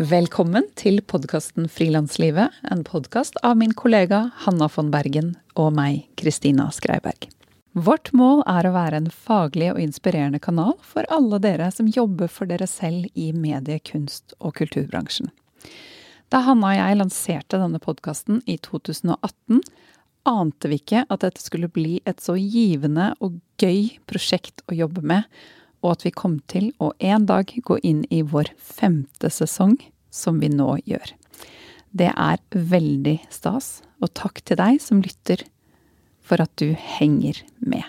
Velkommen til podkasten Frilanslivet, en podkast av min kollega Hanna von Bergen og meg, Kristina Skreiberg. Vårt mål er å være en faglig og inspirerende kanal for alle dere som jobber for dere selv i medie-, kunst- og kulturbransjen. Da Hanna og jeg lanserte denne podkasten i 2018, ante vi ikke at dette skulle bli et så givende og gøy prosjekt å jobbe med, og at vi kom til å en dag gå inn i vår femte sesong, som vi nå gjør. Det er veldig stas, og takk til deg som lytter for at du henger med.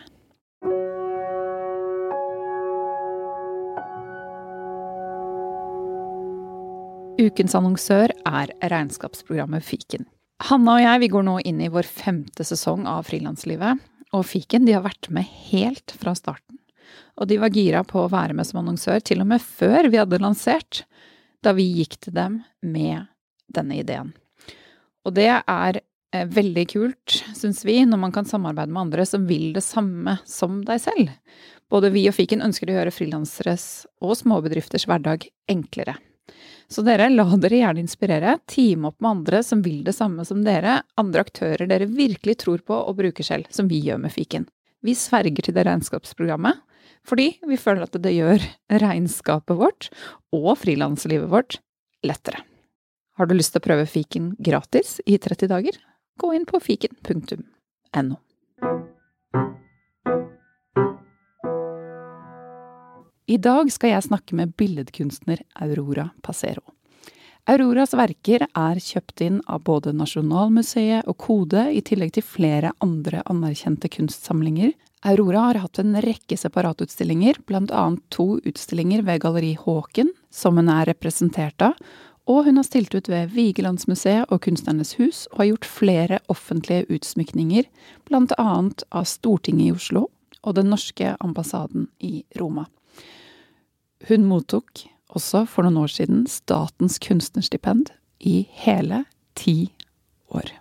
Ukens annonsør er regnskapsprogrammet Fiken. Hanna og jeg går nå inn i vår femte sesong av Frilanslivet, og Fiken har vært med helt fra starten. Og de var gira på å være med som annonsør til og med før vi hadde lansert, da vi gikk til dem med denne ideen. Og det er eh, veldig kult, syns vi, når man kan samarbeide med andre som vil det samme som deg selv. Både vi og Fiken ønsker å gjøre frilanseres og småbedrifters hverdag enklere. Så dere, la dere gjerne inspirere. Team opp med andre som vil det samme som dere, andre aktører dere virkelig tror på og bruker selv, som vi gjør med Fiken. Vi sverger til det regnskapsprogrammet, fordi vi føler at det gjør regnskapet vårt og frilanslivet vårt lettere. Har du lyst til å prøve fiken gratis i 30 dager? Gå inn på fiken.no. I dag skal jeg snakke med billedkunstner Aurora Passero. Auroras verker er kjøpt inn av både Nasjonalmuseet og Kode, i tillegg til flere andre anerkjente kunstsamlinger. Aurora har hatt en rekke separatutstillinger, annet to utstillinger ved Galleri Håken, som hun er representert av, og hun har stilt ut ved Vigelandsmuseet og Kunstnernes hus, og har gjort flere offentlige utsmykninger, annet av Stortinget i Oslo og den norske ambassaden i Roma. Hun mottok også for noen år siden Statens kunstnerstipend i hele ti år.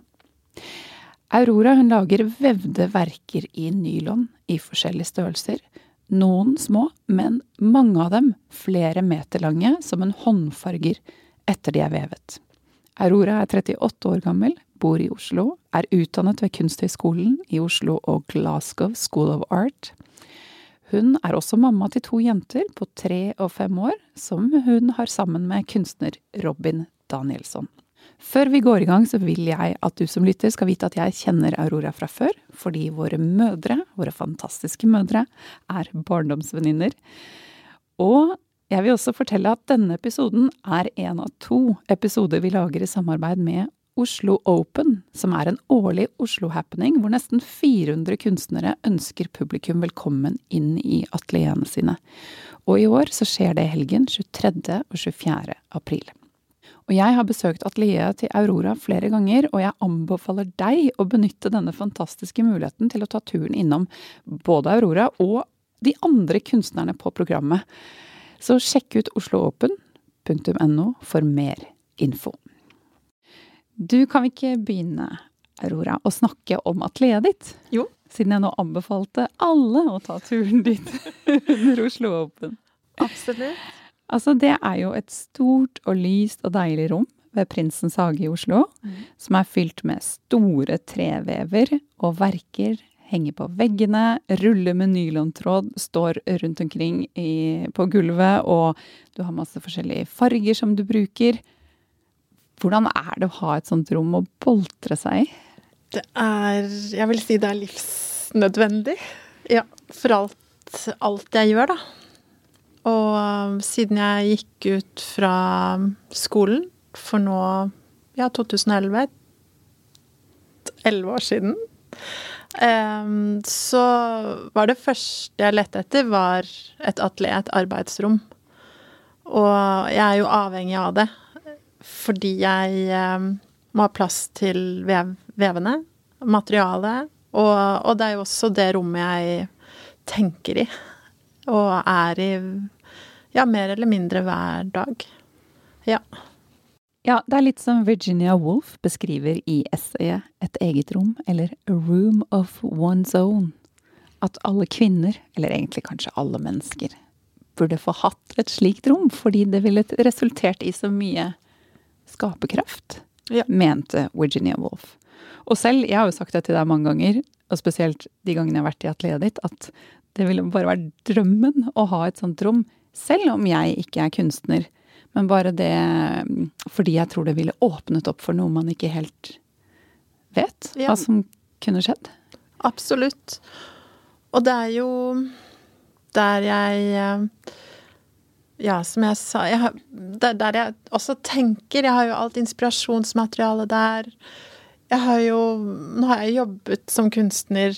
Aurora hun lager vevde verker i nylon i forskjellige størrelser. Noen små, men mange av dem flere meter lange, som en håndfarger etter de er vevet. Aurora er 38 år gammel, bor i Oslo, er utdannet ved Kunsthøgskolen i Oslo og Glasgow School of Art. Hun er også mamma til to jenter på tre og fem år, som hun har sammen med kunstner Robin Danielsson. Før vi går i gang, så vil jeg at du som lytter skal vite at jeg kjenner Aurora fra før, fordi våre mødre, våre fantastiske mødre, er barndomsvenninner. Og jeg vil også fortelle at denne episoden er en av to episoder vi lager i samarbeid med Oslo Open, som er en årlig Oslo-happening hvor nesten 400 kunstnere ønsker publikum velkommen inn i atelierene sine. Og i år så skjer det i helgen 23. og 24. april. Og jeg har besøkt atelieret til Aurora flere ganger, og jeg anbefaler deg å benytte denne fantastiske muligheten til å ta turen innom både Aurora og de andre kunstnerne på programmet. Så sjekk ut osloopen.no for mer info. Du, kan ikke begynne, Aurora, å snakke om atelieret ditt? Jo. Siden jeg nå anbefalte alle å ta turen dit under Oslo Open. Absolutt. Altså, det er jo et stort og lyst og deilig rom ved Prinsens hage i Oslo, mm. som er fylt med store trevever og verker henger på veggene, ruller med nylontråd, står rundt omkring i, på gulvet, og du har masse forskjellige farger som du bruker. Hvordan er det å ha et sånt rom å boltre seg i? Det er Jeg vil si det er livsnødvendig. Ja, for alt, alt jeg gjør, da. Og um, siden jeg gikk ut fra skolen for nå ja, 2011 Elleve år siden. Um, så var det første jeg lette etter, var et atelier, et arbeidsrom. Og jeg er jo avhengig av det fordi jeg um, må ha plass til vev, vevene. materialet. Og, og det er jo også det rommet jeg tenker i. Og er i ja, mer eller mindre hver dag. Ja. Ja, det er litt som Virginia Woolf beskriver i essayet Et eget rom, eller A Room of One's Own. At alle kvinner, eller egentlig kanskje alle mennesker, burde få hatt et slikt rom, fordi det ville resultert i så mye skaperkraft, Ja. mente Virginia Woolf. Og selv, jeg har jo sagt det til deg mange ganger, og spesielt de gangene jeg har vært i atelieret ditt, at det ville bare vært drømmen å ha et sånt rom, selv om jeg ikke er kunstner. Men bare det fordi jeg tror det ville åpnet opp for noe man ikke helt vet Ja. hva som kunne skjedd. Absolutt. Og det er jo der jeg eh, Ja, som jeg sa jeg Det er der jeg også tenker. Jeg har jo alt inspirasjonsmateriale der. Jeg har jo Nå har jeg jobbet som kunstner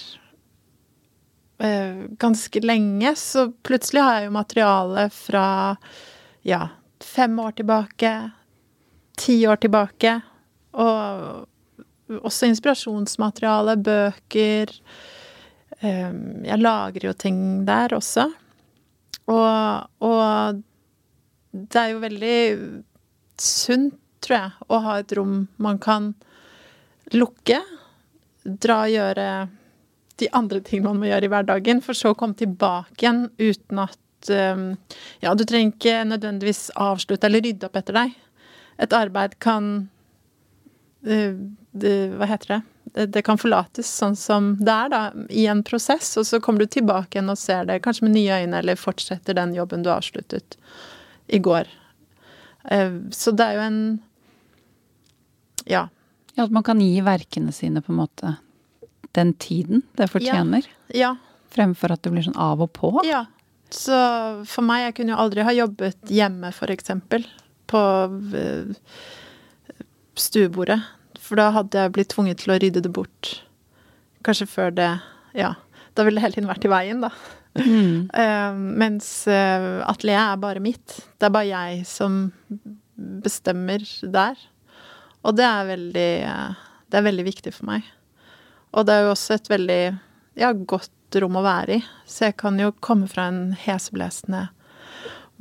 eh, ganske lenge, så plutselig har jeg jo materiale fra ja, fem år tilbake, ti år tilbake, og også inspirasjonsmateriale, bøker Ehm, Jeg lagrer jo ting der også. Og, og det er jo veldig sunt, tror jeg, å ha et rom man kan lukke, dra og gjøre de andre tingene man må gjøre i hverdagen, for så å komme tilbake igjen uten at ehm, Ja, du trenger ikke nødvendigvis avslutte eller rydde opp etter deg. Et arbeid kan eh, det, Hva heter det? det? Det kan forlates sånn som det er, da, i en prosess, og så kommer du tilbake igjen og ser det kanskje med nye øyne, eller fortsetter den jobben du avsluttet i går. Eh, Så det er jo en Ja. Ja, at man kan gi verkene sine på en måte den tiden det fortjener, Ja. fremfor at det blir sånn av og på. Ja. Så for meg, jeg kunne jo aldri ha jobbet hjemme, for eksempel, på eh, stuebordet. For da hadde jeg blitt tvunget til å rydde det bort. Kanskje før det Ja. Da ville det hele tiden vært i veien, da. Mm. Uh, mens uh, atelieret er bare mitt. Det er bare jeg som bestemmer der. Og det er veldig uh, Det er veldig viktig for meg. Og det er jo også et veldig ja, godt rom å være i. Så jeg kan jo komme fra en heseblesende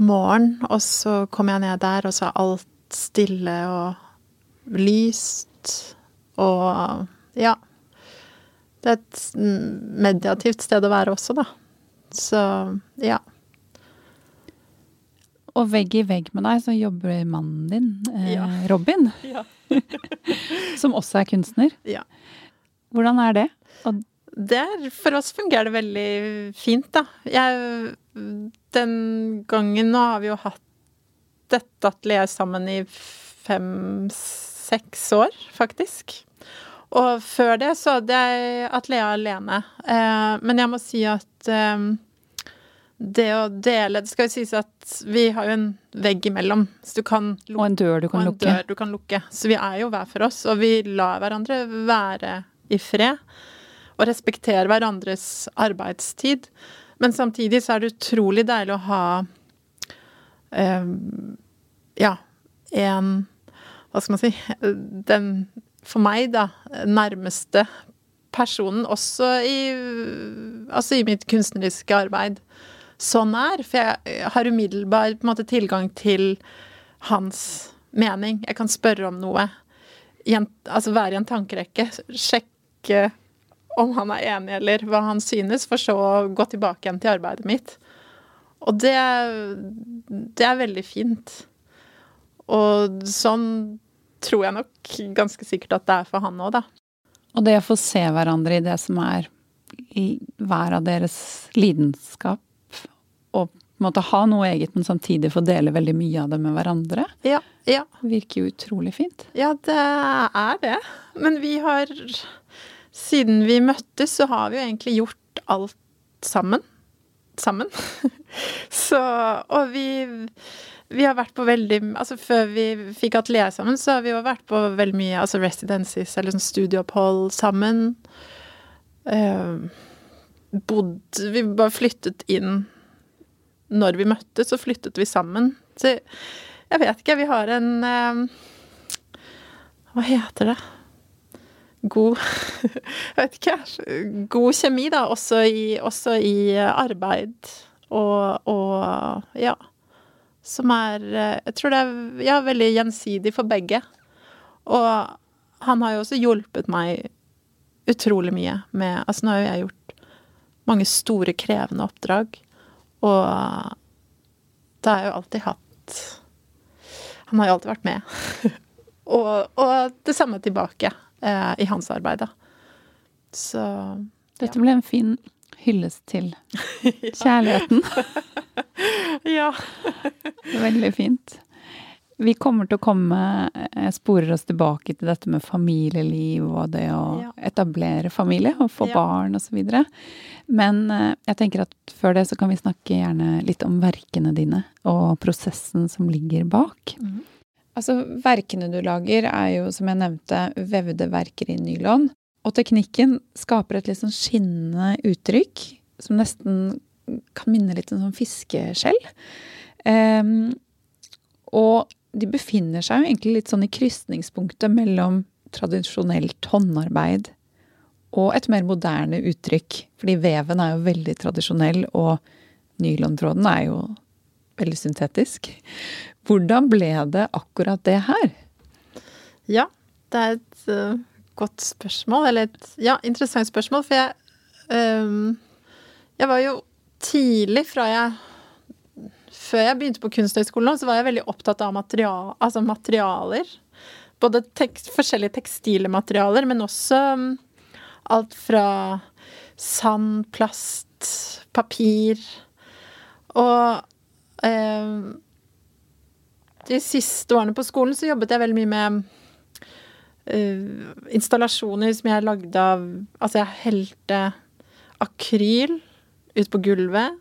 morgen, og så kommer jeg ned der, og så er alt stille og lyst og ja. Det er et mediativt sted å være også, da. Så ja. Og vegg i vegg med deg så jobber mannen din, eh, Ja. Robin, Ja. som også er kunstner. Ja. Hvordan er det? Og Det er, for oss fungerer det veldig fint, da. Jeg, den gangen Nå har vi jo hatt dette atelieret sammen i fem-seks år, faktisk. Og før det så hadde jeg atelieret alene. Eh, men jeg må si at eh, det å dele Det skal jo sies at vi har jo en vegg imellom, så du kan og en dør du kan og en lukke. dør du kan lukke. Så vi er jo hver for oss, og vi lar hverandre være i fred. Og respekterer hverandres arbeidstid. Men samtidig så er det utrolig deilig å ha eh, Ja, en Hva skal man si Den, for meg, da, nærmeste personen også i Altså i mitt kunstneriske arbeid sånn er. For jeg har umiddelbar måte, tilgang til hans mening. Jeg kan spørre om noe. En, altså være i en tankerekke. Sjekke om han er enig, eller hva han synes, for så å gå tilbake igjen til arbeidet mitt. Og det, det er veldig fint. Og sånn tror jeg nok ganske sikkert at det er for han òg, da. Og det å få se hverandre i det som er i hver av deres lidenskap, og på en måte ha noe eget, men samtidig få dele veldig mye av det med hverandre, Ja, ja. virker jo utrolig fint. Ja, det er det. Men vi har Siden vi møttes, så har vi jo egentlig gjort alt sammen. Sammen. Så Og vi vi har vært på veldig Altså før vi fikk atelier sammen, så har vi jo vært på veldig mye altså residences, eller sånn studieopphold sammen. Eh, bodd Vi bare flyttet inn Når vi møttes, så flyttet vi sammen. Så jeg vet ikke, vi har en eh, Hva heter det? God Jeg vet ikke, god kjemi, da, også i, også i arbeid og, og ja. Som er Jeg tror det er ja, veldig gjensidig for begge. Og han har jo også hjulpet meg utrolig mye med Altså, nå har jo jeg gjort mange store, krevende oppdrag, og da har jeg jo alltid hatt Han har jo alltid vært med. og, og, det samme tilbake eh, i hans arbeid, da. Så Dette ble en fin hyllest til kjærligheten. ja. Veldig fint. Vi kommer til å komme eh, sporer oss tilbake til dette med familieliv og det å ja. etablere familie og få ja. barn osv. Men eh, jeg tenker at før det så kan vi snakke gjerne litt om verkene dine og prosessen som ligger bak. Mm. Altså, verkene du lager er jo, som jeg nevnte, vevde verker i nylon. Og teknikken skaper et litt sånn skinnende uttrykk som nesten kan minne litt om sånn fiskeskjell. Um, og de befinner seg jo egentlig litt sånn i krysningspunktet mellom tradisjonelt håndarbeid og et mer moderne uttrykk. Fordi veven er jo veldig tradisjonell, og nylontråden er jo veldig syntetisk. Hvordan ble det akkurat det her? Ja, det er et uh, godt spørsmål. Eller et ja, interessant spørsmål. For jeg um, Jeg var jo tidlig fra jeg før jeg begynte på Kunsthøgskolen, så var jeg veldig opptatt av material, altså materialer. Både tekst, forskjellige tekstile materialer, men også um, alt fra sand, plast, papir. Og eh, de siste årene på skolen så jobbet jeg veldig mye med uh, installasjoner som jeg lagde av Altså, jeg helte akryl ut på gulvet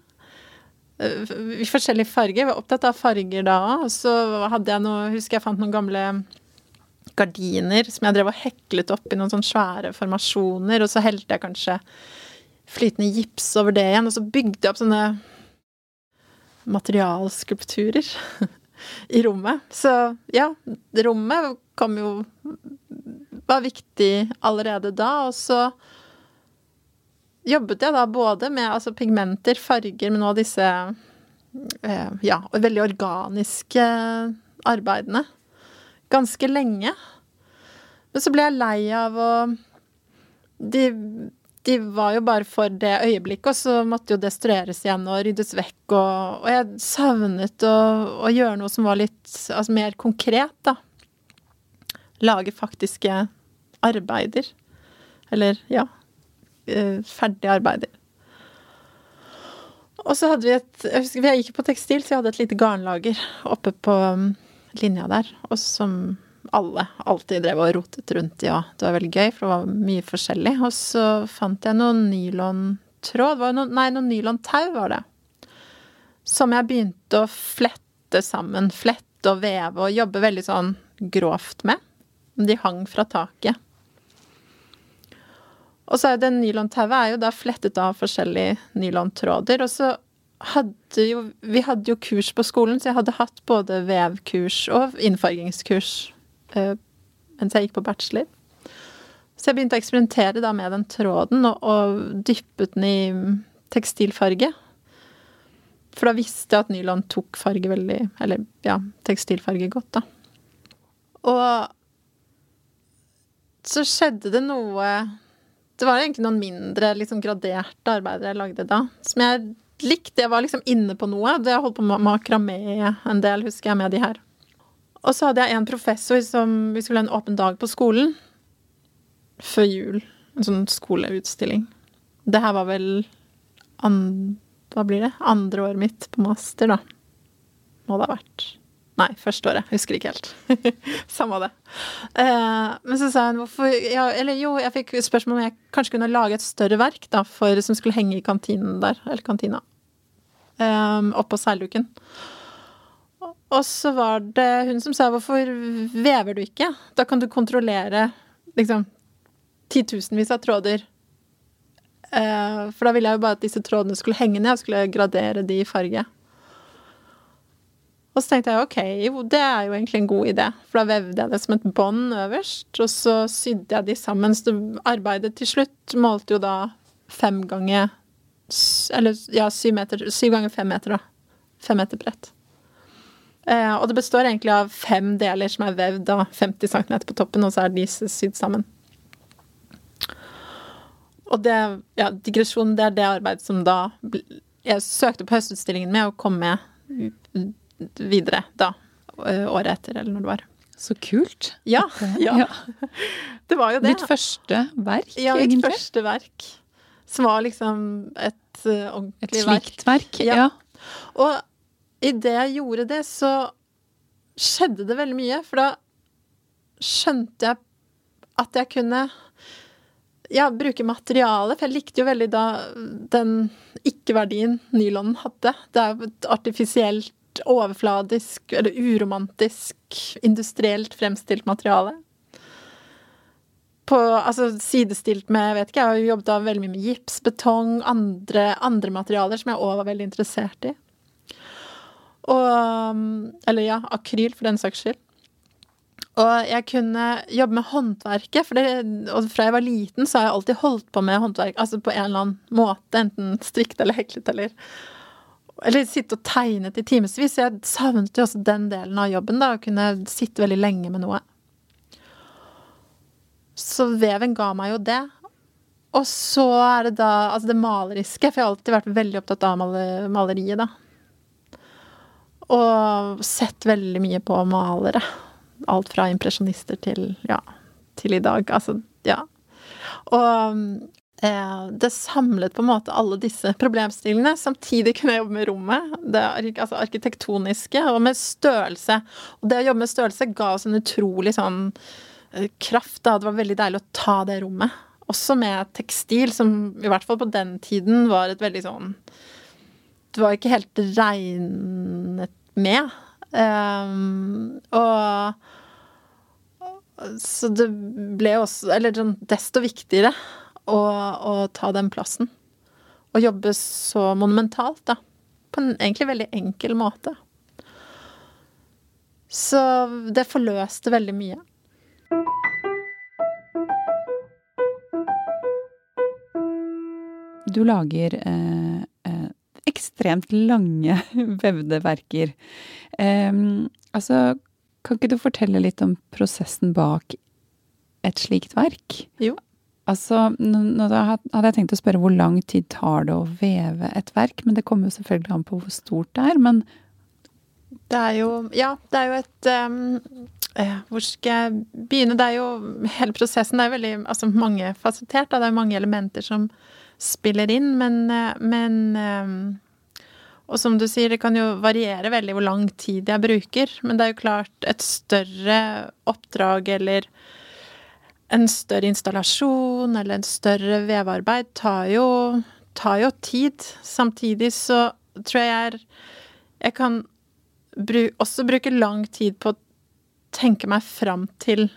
i forskjellige farger. Jeg var opptatt av farger da. Og så hadde jeg noe, husker jeg fant noen gamle gardiner som jeg drev og heklet opp i noen sånne svære formasjoner. Og så helte jeg kanskje flytende gips over det igjen. Og så bygde jeg opp sånne materialskulpturer i rommet. Så ja, rommet kom jo Var viktig allerede da. Og så jobbet jeg da både med altså, pigmenter, farger, med noen av disse eh, ja, veldig organiske arbeidene. Ganske lenge. Men så ble jeg lei av å de, de, var jo bare for det øyeblikket, og så måtte jo destrueres igjen og ryddes vekk. Og, og jeg savnet å, å, gjøre noe som var litt altså, mer konkret, da. Lage faktiske arbeider. Eller, ja, uh, ferdige arbeider. Og så hadde vi et Jeg husker jeg gikk på tekstil, så jeg hadde et lite garnlager oppe på um, linja der. Og som alle alltid drev og rotet rundt i. Ja, det var veldig gøy, for det var mye forskjellig. Og så fant jeg noen nylontråd noen, Nei, noen nylontau var det. Som jeg begynte å flette sammen. Flette og veve og jobbe veldig sånn grovt med. De hang fra taket. Og så er det nylontauet er jo da flettet av forskjellige nylontråder. Og så hadde jo Vi hadde jo kurs på skolen, så jeg hadde hatt både vevkurs og innfargingskurs mens jeg gikk på bachelor. Så jeg begynte å eksperimentere da med den tråden og, og dyppet den i tekstilfarge. For da visste jeg at nylon tok farge veldig Eller ja, tekstilfarge godt, da. Og så skjedde det noe det var egentlig noen mindre liksom, graderte arbeider jeg lagde da, som jeg likte. Jeg var liksom inne på noe. Jeg holdt på med makramé en del, husker jeg, med de her. Og så hadde jeg en professor som Vi skulle ha en åpen dag på skolen før jul. En sånn skoleutstilling. Det her var vel and, Hva blir det? Andre året mitt på master, da. Må det ha vært. Nei, første året. Husker ikke helt. Samme det. Uh, men så sa hun hvorfor ja, Eller jo, jeg fikk spørsmål om jeg kanskje kunne lage et større verk da, for, som skulle henge i kantinen der. Eller kantina. Um, oppå seilduken. Og så var det hun som sa hvorfor vever du ikke? Da kan du kontrollere liksom titusenvis av tråder. Uh, for da ville jeg jo bare at disse trådene skulle henge ned, og skulle gradere de i farge. Og så tenkte jeg ok, det er jo egentlig en god idé. For da vevde jeg det som et bånd øverst, og så sydde jeg de sammen. Så arbeidet til slutt målte jo da fem ganger Eller ja, syv, meter, syv ganger fem meter, da. Fem meter bredt. Eh, og det består egentlig av fem deler som er vevd av 50 cm på toppen, og så er de sydd sammen. Og det, ja, digresjonen, det er det arbeidet som da Jeg søkte på Høstutstillingen med å komme med videre da. Året etter, eller når det var. Så kult. Ja, ja. Det var jo det. Ditt første verk, ja, mitt første verk. Som var liksom et uh, ordentlig Et slikt verk? Ja. Ja. Og idet jeg gjorde det, så skjedde det veldig mye. For da skjønte jeg at jeg kunne ja, bruke materiale. For jeg likte jo veldig da den ikke-verdien nylonen hadde. Det er jo et artifisielt, overfladisk eller uromantisk, industrielt fremstilt materiale. På, altså sidestilt med, jeg vet ikke, jeg har jobbet veldig mye med gips, betong, andre, andre materialer som jeg òg var veldig interessert i. Og Eller ja, akryl, for den saks skyld. Og jeg kunne jobbe med håndverket, for det, og fra jeg var liten, så har jeg alltid holdt på med håndverk, altså på en eller annen måte, enten strikt eller heklet eller Eller sitte og tegnet i timevis. Jeg savnet jo også den delen av jobben, da, å kunne sitte veldig lenge med noe. Så veven ga meg jo det. Og så er det da altså det maleriske, for jeg har alltid vært veldig opptatt av maleriet, da. Og sett veldig mye på malere. Alt fra impresjonister til ja, til i dag. Altså, ja. Og eh, det samlet på en måte alle disse problemstillingene. Samtidig kunne jeg jobbe med rommet, det altså arkitektoniske, og med størrelse. Og det å jobbe med størrelse ga oss en utrolig sånn kraft. Da. Det var veldig deilig å ta det rommet. Også med tekstil, som i hvert fall på den tiden var et veldig sånn Det var ikke helt regnet med. Um, og Så det ble også Eller sånn desto viktigere å, å ta den plassen. Og jobbe så monumentalt, da. På en egentlig veldig enkel måte. Så det forløste veldig mye. Du lager eh, ekstremt lange vevde verker. Eh, altså, kan ikke du fortelle litt om prosessen bak et slikt verk? Jo. Altså, nå hadde jeg tenkt å spørre hvor lang tid tar det å veve et verk, men det kommer jo selvfølgelig an på hvor stort det er. Men det er jo Ja, det er jo et um, Hvor skal jeg begynne? Det er jo Hele prosessen det er veldig altså mangefasettert. Det er mange elementer som spiller inn, men, eh, men um, og som du sier, det kan jo variere veldig hvor lang tid jeg bruker. Men det er jo klart, et større oppdrag eller en større installasjon eller en større vevearbeid tar jo, tar jo tid. Samtidig så tror jeg jeg, jeg kan bru, også bruke lang tid på å tenke meg fram til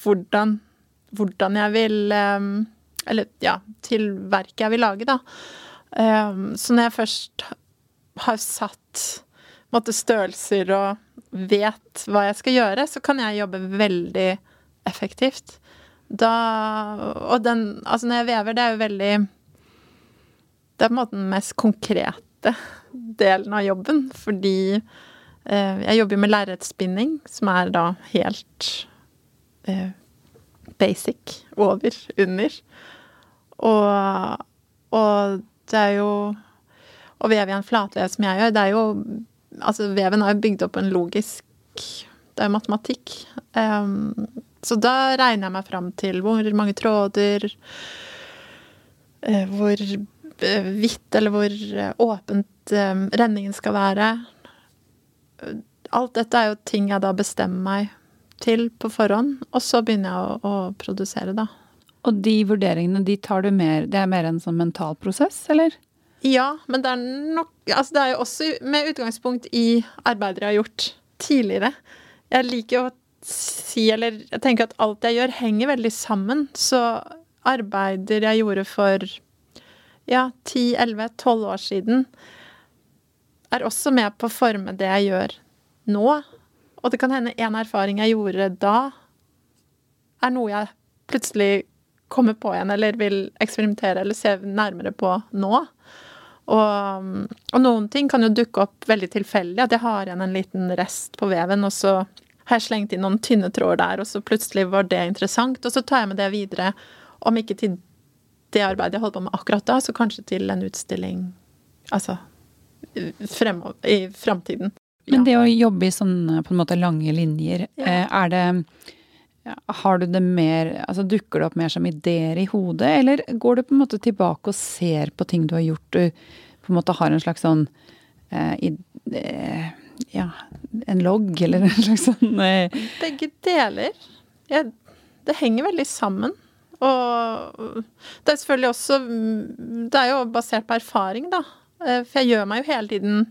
hvordan, hvordan jeg vil um, Eller ja, til verket jeg vil lage, da. Um, så når jeg først har satt måte, størrelser og vet hva jeg skal gjøre, så kan jeg jobbe veldig effektivt. Da Og den Altså, når jeg vever, det er jo veldig Det er på en måte den mest konkrete delen av jobben, fordi eh, jeg jobber med lerretsspinning, som er da helt eh, basic. Over, under. Og, og det er jo Å veve i en flatvev som jeg gjør, det er jo Altså, veven er jo bygd opp en logisk Det er jo matematikk. Um, så da regner jeg meg fram til hvor mange tråder Hvor hvitt eller hvor åpent renningen skal være. Alt dette er jo ting jeg da bestemmer meg til på forhånd, og så begynner jeg å, å produsere, da. Og de vurderingene, de tar du mer Det er mer en sånn mental prosess, eller? Ja, men det er nok Altså, det er jo også med utgangspunkt i arbeider jeg har gjort tidligere. Jeg liker å si, eller jeg tenker at alt jeg gjør, henger veldig sammen. Så arbeider jeg gjorde for ja, 10-11-12 år siden er også med på å forme det jeg gjør nå. Og det kan hende en erfaring jeg gjorde da, er noe jeg plutselig kommer på igjen, eller vil eksperimentere eller se nærmere på nå. Og, og noen ting kan jo dukke opp veldig tilfeldig, at jeg har igjen en liten rest på veven, og så har jeg slengt inn noen tynne tråder der, og så plutselig var det interessant, og så tar jeg med det videre. Om ikke til det arbeidet jeg holder på med akkurat da, så kanskje til en utstilling altså fremover, i framtiden. Men det å jobbe i sånne på en måte lange linjer, Ja. eh, er det har du det mer altså Dukker det opp mer som ideer i hodet, eller går du på en måte tilbake og ser på ting du har gjort, du på en måte har en slags sånn eh, i, eh, Ja, en logg, eller en slags sånn eh, Begge deler. Jeg, det henger veldig sammen. Og det er selvfølgelig også Det er jo basert på erfaring, da. Eh, For jeg gjør meg jo hele tiden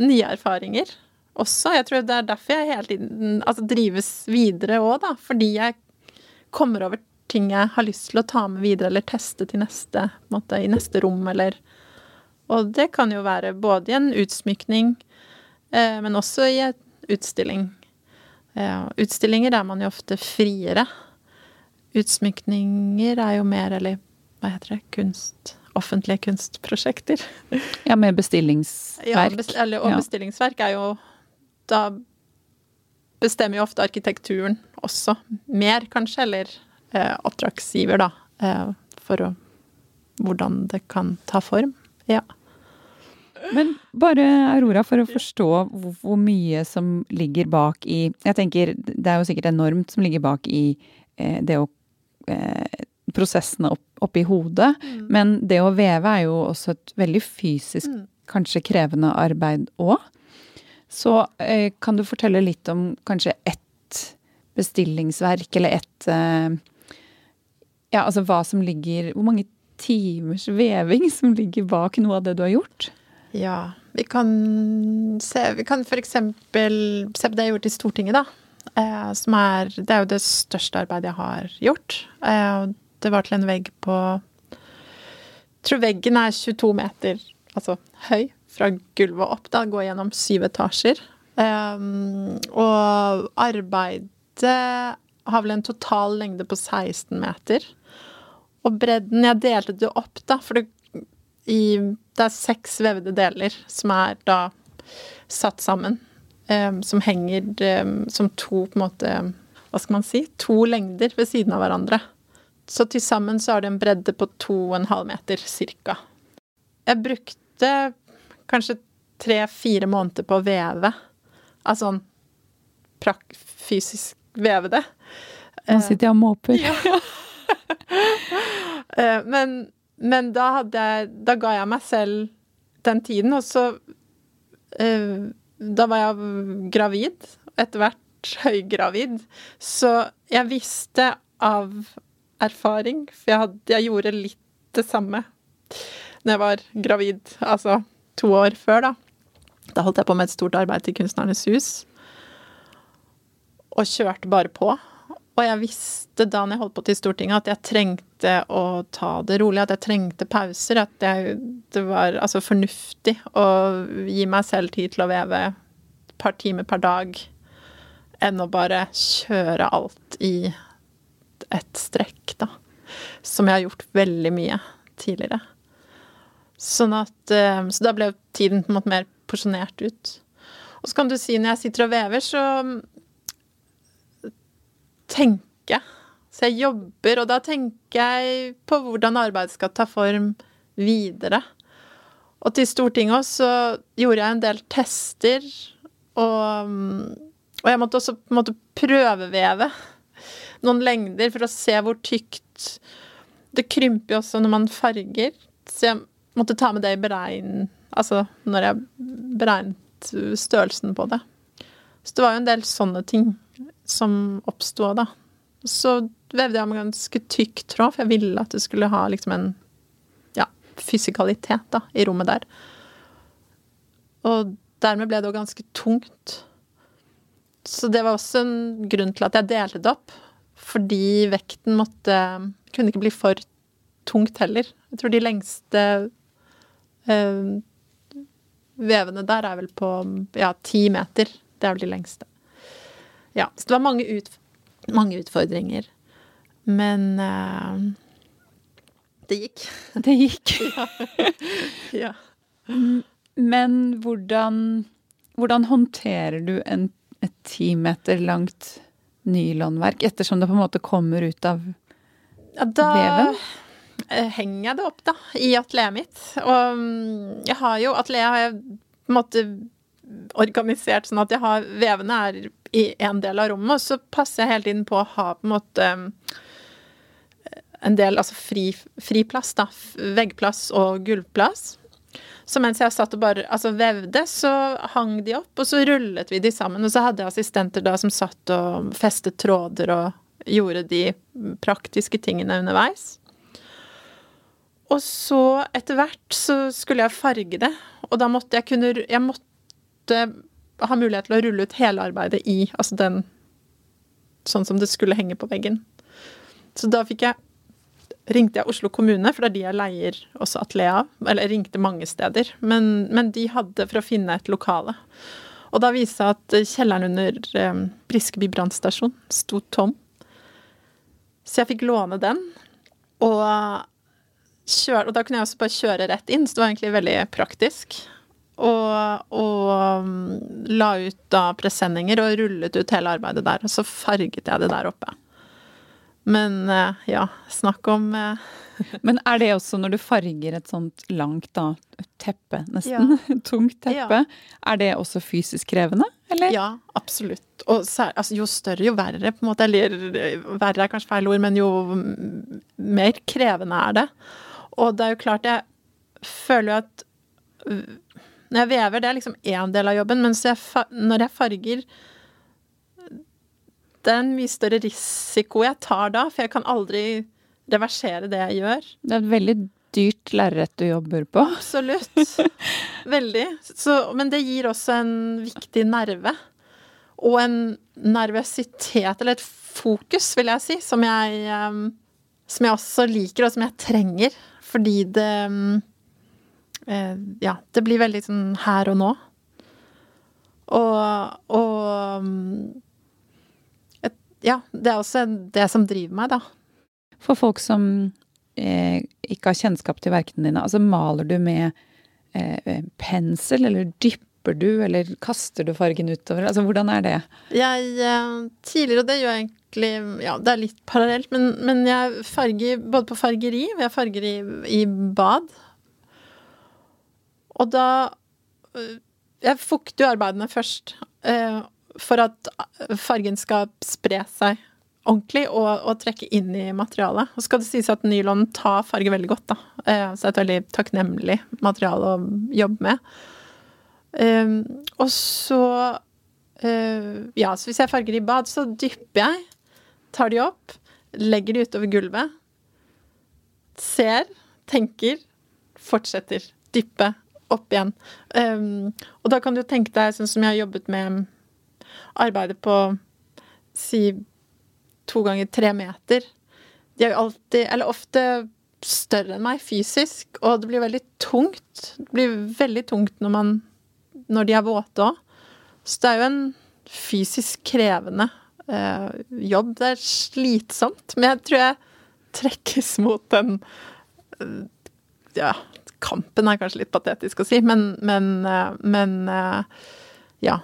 nye erfaringer også. Jeg tror det er derfor jeg hele tiden altså, drives videre òg, da. Fordi jeg kommer over ting jeg har lyst til å ta med videre eller teste til neste, måte, i neste rom, eller Og det kan jo være både i en utsmykning, eh, men også i en utstilling. Eh, utstillinger er man jo ofte friere. Utsmykninger er jo mer, eller hva heter det, kunst Offentlige kunstprosjekter. Ja, med bestillingsverk. Ja, best, eller, og Ja. bestillingsverk er jo Da bestemmer jo ofte arkitekturen også mer, kanskje, eller eh, oppdragsgiver, da, eh, for å Hvordan det kan ta form. Ja. Men bare Aurora, for å forstå hvor, hvor mye som ligger bak i Jeg tenker det er jo sikkert enormt som ligger bak i eh, det å eh, Prosessene opp, oppi hodet. Men det å veve er jo også et veldig fysisk, Mm. kanskje krevende arbeid òg. Så eh, kan du fortelle litt om kanskje ett bestillingsverk, eller ett eh, Ja, altså hva som ligger Hvor mange timers veving som ligger bak noe av det du har gjort? Ja, vi kan se Vi kan eksempel se på det jeg har gjort i Stortinget, da. Eh, som er Det er jo det største arbeidet jeg har gjort. Eh, det var til en vegg på Jeg tror veggen er 22 meter altså høy fra gulvet opp. Da går gjennom syv etasjer. Um, og arbeidet har vel en total lengde på 16 meter. Og bredden Jeg delte det opp, da, for det i, det er seks vevde deler som er da satt sammen. Um, som henger um, som to på en måte Hva skal man si? To lengder ved siden av hverandre. Så til sammen så har det en bredde på to og en halv meter cirka. Jeg brukte kanskje tre-fire måneder på å veve. Altså sånn fysisk veve det. Nå sitter jeg og måper. Ja. Men, men da jeg Da ga jeg meg selv den tiden, og så eh, Da var jeg gravid, etter hvert høygravid, så jeg visste av erfaring, for jeg, hadde, jeg gjorde litt det samme når jeg var gravid, altså to år før, da. Da holdt jeg på med et stort arbeid til Kunstnernes hus, og kjørte bare på. Og jeg visste da når jeg holdt på til Stortinget, at jeg trengte å ta det rolig, at jeg trengte pauser. At jeg, det var altså fornuftig å gi meg selv tid til å veve et par timer per dag, enn å bare kjøre alt i et strekk, da. Som jeg har gjort veldig mye tidligere. Sånn at eh, Så da ble tiden på en måte mer porsjonert ut. Og så kan du si når jeg sitter og vever, så tenker jeg. Så jeg jobber, og da tenker jeg på hvordan arbeidet skal ta form videre. Og til Stortinget også så gjorde jeg en del tester, og, og jeg måtte også på en måte prøveveve noen lengder for å se hvor tykt Det krymper jo også når man farger, så jeg måtte ta med det i beregn... Altså når jeg beregnet størrelsen på det. Så det var jo en del sånne ting som oppsto da. Så vevde jeg med ganske tykk tråd, for jeg ville at det skulle ha liksom en ja, fysikalitet da, i rommet der. Og dermed ble det jo ganske tungt. Så det var også en grunn til at jeg delte det opp. Fordi vekten måtte Kunne ikke bli for tungt heller. Jeg tror de lengste vevene der er vel på ja, ti meter. Det er vel de lengste. Ja, så det var mange, utf mange utfordringer. Men uh, det gikk. Det gikk. Ja. Men hvordan, hvordan håndterer du en, et ti meter langt nylonverk, ettersom det på en måte kommer ut av Ja, da Veven? Eh, henger jeg det opp, da, i atelieret mitt. Og mm, jeg har jo Atelieret har jeg på en måte organisert sånn at jeg har Vevene er i en del av rommet, og så passer jeg hele tiden på å ha på en måte eh, en del altså fri, fri plass, da. Veggplass og gulvplass. Så mens jeg satt og bare altså, vevde, så hang de opp, og så rullet vi de sammen. Og så hadde jeg assistenter da som satt og festet tråder og gjorde de praktiske tingene underveis. Og så etter hvert så skulle jeg farge det, og da måtte jeg kunne Jeg måtte ha mulighet til å rulle ut hele arbeidet i altså den Sånn som det skulle henge på veggen. Så da fikk jeg ringte jeg Oslo kommune, for det er de jeg leier også atelier av. Eller jeg ringte mange steder. Men, men de hadde for å finne et lokale. Og da viste det seg at kjelleren under eh, Briskeby brannstasjon sto tom. Så jeg fikk låne den. Og, kjøre, og da kunne jeg også bare kjøre rett inn, så det var egentlig veldig praktisk. Og, og mm, la ut da presenninger og rullet ut hele arbeidet der. Og så farget jeg det der oppe. Men eh, ja, snakk om eh, Men er det også når du farger et sånt langt da, teppe, nesten, tungt teppe, er det også fysisk krevende, eller? Ja, absolutt. Og altså, jo større, jo verre, på en måte. Eller verre er kanskje feil ord, men jo mm, mer krevende er det. Og det er jo klart, jeg føler jo at Når jeg vever, det er liksom én del av jobben, mens jeg, når jeg farger Det er en mye større risiko jeg tar da, for jeg kan aldri reversere det jeg gjør. Det er et veldig dyrt lerret du jobber på. Absolutt. Veldig. Så, men det gir også en viktig nerve. Og en nervøsitet, eller et fokus, vil jeg si, som jeg, eh, som jeg også liker, og som jeg trenger. Fordi det mm, eh, Ja, det blir veldig sånn her og nå. Og, og mm, et, Ja, det er også det som driver meg, da. For folk som eh, ikke har kjennskap til verkene dine, altså maler du med eh, pensel, eller dypper du, eller kaster du fargen utover? Altså hvordan er det? Jeg eh, Tidligere, og det gjør jeg egentlig Ja, det er litt parallelt, men, men jeg farger både på fargeri, og jeg farger i, i bad. Og da øh, Jeg fukter jo arbeidene først eh, for at fargen skal spre seg ordentlig og, og trekke inn i materialet. Og skal det sies at nylon tar farge veldig godt, da. Eh, så det er et veldig takknemlig materiale å jobbe med. Um, og så uh, Ja, så hvis jeg farger i bad, så dypper jeg. Tar de opp, legger de utover gulvet. Ser, tenker, fortsetter. Dyppe, opp igjen. Um, og da kan du tenke deg sånn som jeg har jobbet med arbeidet på si to ganger tre meter. De er jo alltid, eller ofte, større enn meg fysisk, og det blir veldig tungt. Det blir veldig tungt når man når de er våte òg. Så det er jo en fysisk krevende eh, jobb. Det er slitsomt, men jeg tror jeg trekkes mot den eh, Ja, kampen er kanskje litt patetisk å si, men, men, eh, men eh, ja.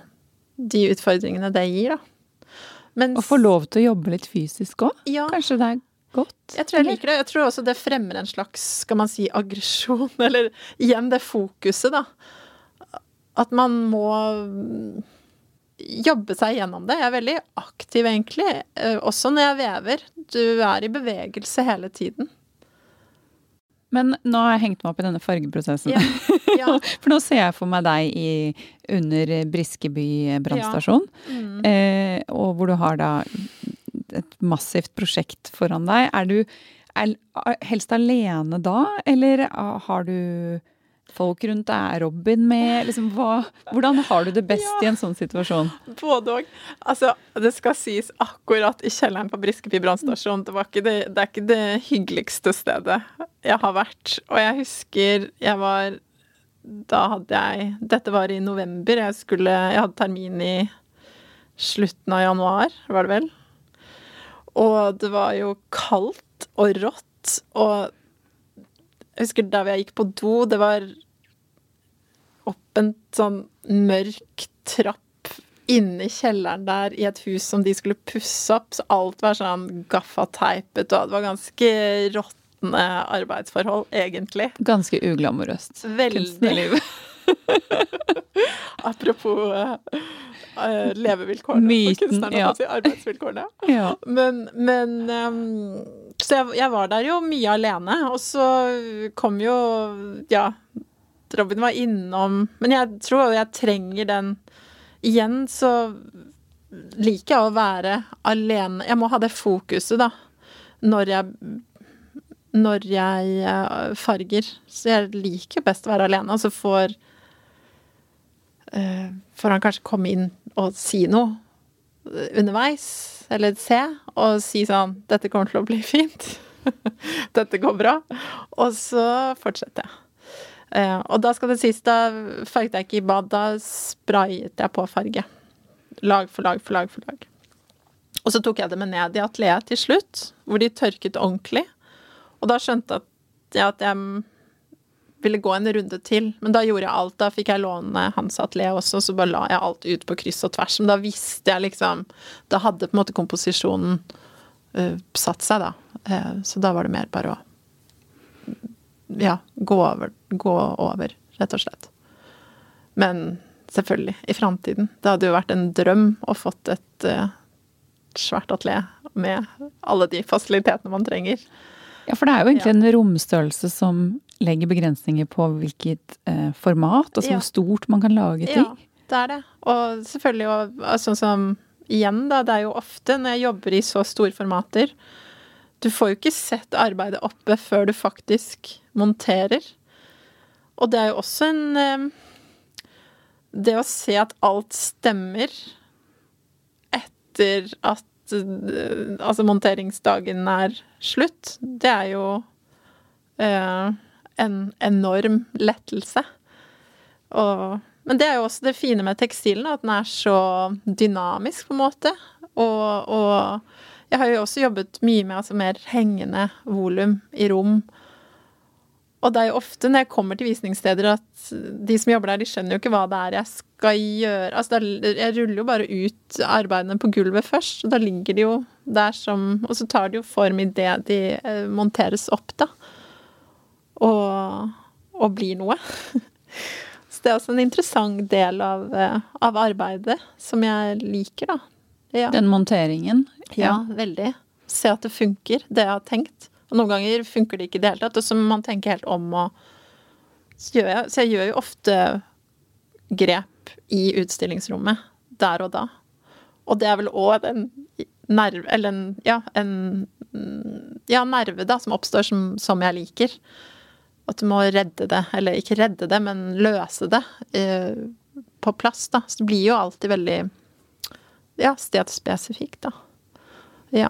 De utfordringene det gir, da. Mens, Å få lov til å jobbe litt fysisk òg? Ja. Kanskje det er godt? Jeg tror jeg liker det. Jeg tror også det fremmer en slags, skal man si, aggresjon. Eller igjen det fokuset, da. At man må mm, jobbe seg gjennom det. Jeg er veldig aktiv, egentlig. eh, Også når jeg vever. Du er i bevegelse hele tiden. Men nå har jeg hengt meg opp i denne fargeprosessen. Ja. Ja. For nå ser jeg for meg deg i, under Briskeby brannstasjon, Mm. eh, og hvor du har da et massivt prosjekt foran deg. Er du er, helst alene da, eller har du folk rundt deg? Er Robin med? Liksom, hva, hvordan har du det best i en sånn situasjon? Både òg. Altså, det skal sies akkurat i kjelleren på Briskeby brannstasjon. Det, det, det er ikke det hyggeligste stedet jeg har vært. Og jeg husker jeg var da hadde jeg Dette var i november. Jeg, skulle, jeg hadde termin i slutten av januar, var det vel. Og det var jo kaldt og rått, og jeg husker der jeg gikk på do, det var opp en sånn mørk trapp inne i kjelleren der i et hus som de skulle pusse opp, så alt var sånn gaffateipet, og det var ganske råtne arbeidsforhold, egentlig. Ganske uglamorøst Veldig. kunstnerliv. Apropos uh, levevilkårene Myten, for kunstnerne, ja. si, arbeidsvilkårene. Ja. Men, men um, Så jeg, jeg var der jo mye alene, og så kom jo Ja, Robin var innom Men jeg tror jeg trenger den Igjen så liker jeg å være alene. Jeg må ha det fokuset, da, når jeg når jeg eh, farger. Så jeg liker best å være alene, og så får Får han kanskje komme inn og si noe underveis, eller se, og si sånn 'Dette kommer til å bli fint. Dette går bra.' Og så fortsetter jeg. Eh, og da skal det sies, da farget jeg ikke i bad, da sprayet jeg på farge. Lag for lag for lag for lag. Og så tok jeg det med ned i atelieret til slutt, hvor de tørket ordentlig. Og da skjønte jeg at jeg ville gå en runde til. Men da gjorde jeg alt. Da fikk jeg låne hans atelier også, så bare la jeg alt ut på kryss og tvers. Men da visste jeg liksom Da hadde på en måte komposisjonen uh, satt seg, da. Uh, så da var det mer bare å ja, gå over, gå over, rett og slett. Men selvfølgelig, i framtiden. Det hadde jo vært en drøm å fått et uh, svært atelier med alle de fasilitetene man trenger. Ja, for det er jo egentlig en romstørrelse som legger begrensninger på hvilket eh, format, altså Ja. hvor stort man kan lage ting. Ja, det er det. Og selvfølgelig og, sånn som igjen, da, det er jo ofte når jeg jobber i så store formater Du får jo ikke sett arbeidet oppe før du faktisk monterer. Og det er jo også en eh, Det å se at alt stemmer etter at eh, altså monteringsdagen er slutt, det er jo eh, en enorm lettelse. Og, men det er jo også det fine med tekstilen, at den er så dynamisk, på en måte. Og, og jeg har jo også jobbet mye med altså mer hengende volum i rom. Og det er jo ofte når jeg kommer til visningssteder at de som jobber der, de skjønner jo ikke hva det er jeg skal gjøre. Altså, jeg ruller jo bare ut arbeidene på gulvet først, og da ligger de jo der som Og så tar de jo form idet de eh, monteres opp, da. Og, og blir noe. Så det er også en interessant del av, eh, av arbeidet som jeg liker, da. Ja. Den monteringen. Ja, veldig. Se at det funker, det jeg har tenkt. Og noen ganger funker det ikke i det hele tatt, og så må man tenke helt om og så, jeg, så jeg gjør jo ofte grep i utstillingsrommet der og da. Og det er vel òg en nerve Eller en ja, en ja, nerve da, som oppstår som, som jeg liker. At du må redde det, eller ikke redde det, men løse det eh, på plass, da. Så det blir jo alltid veldig ja, stedspesifikt, da. Ja.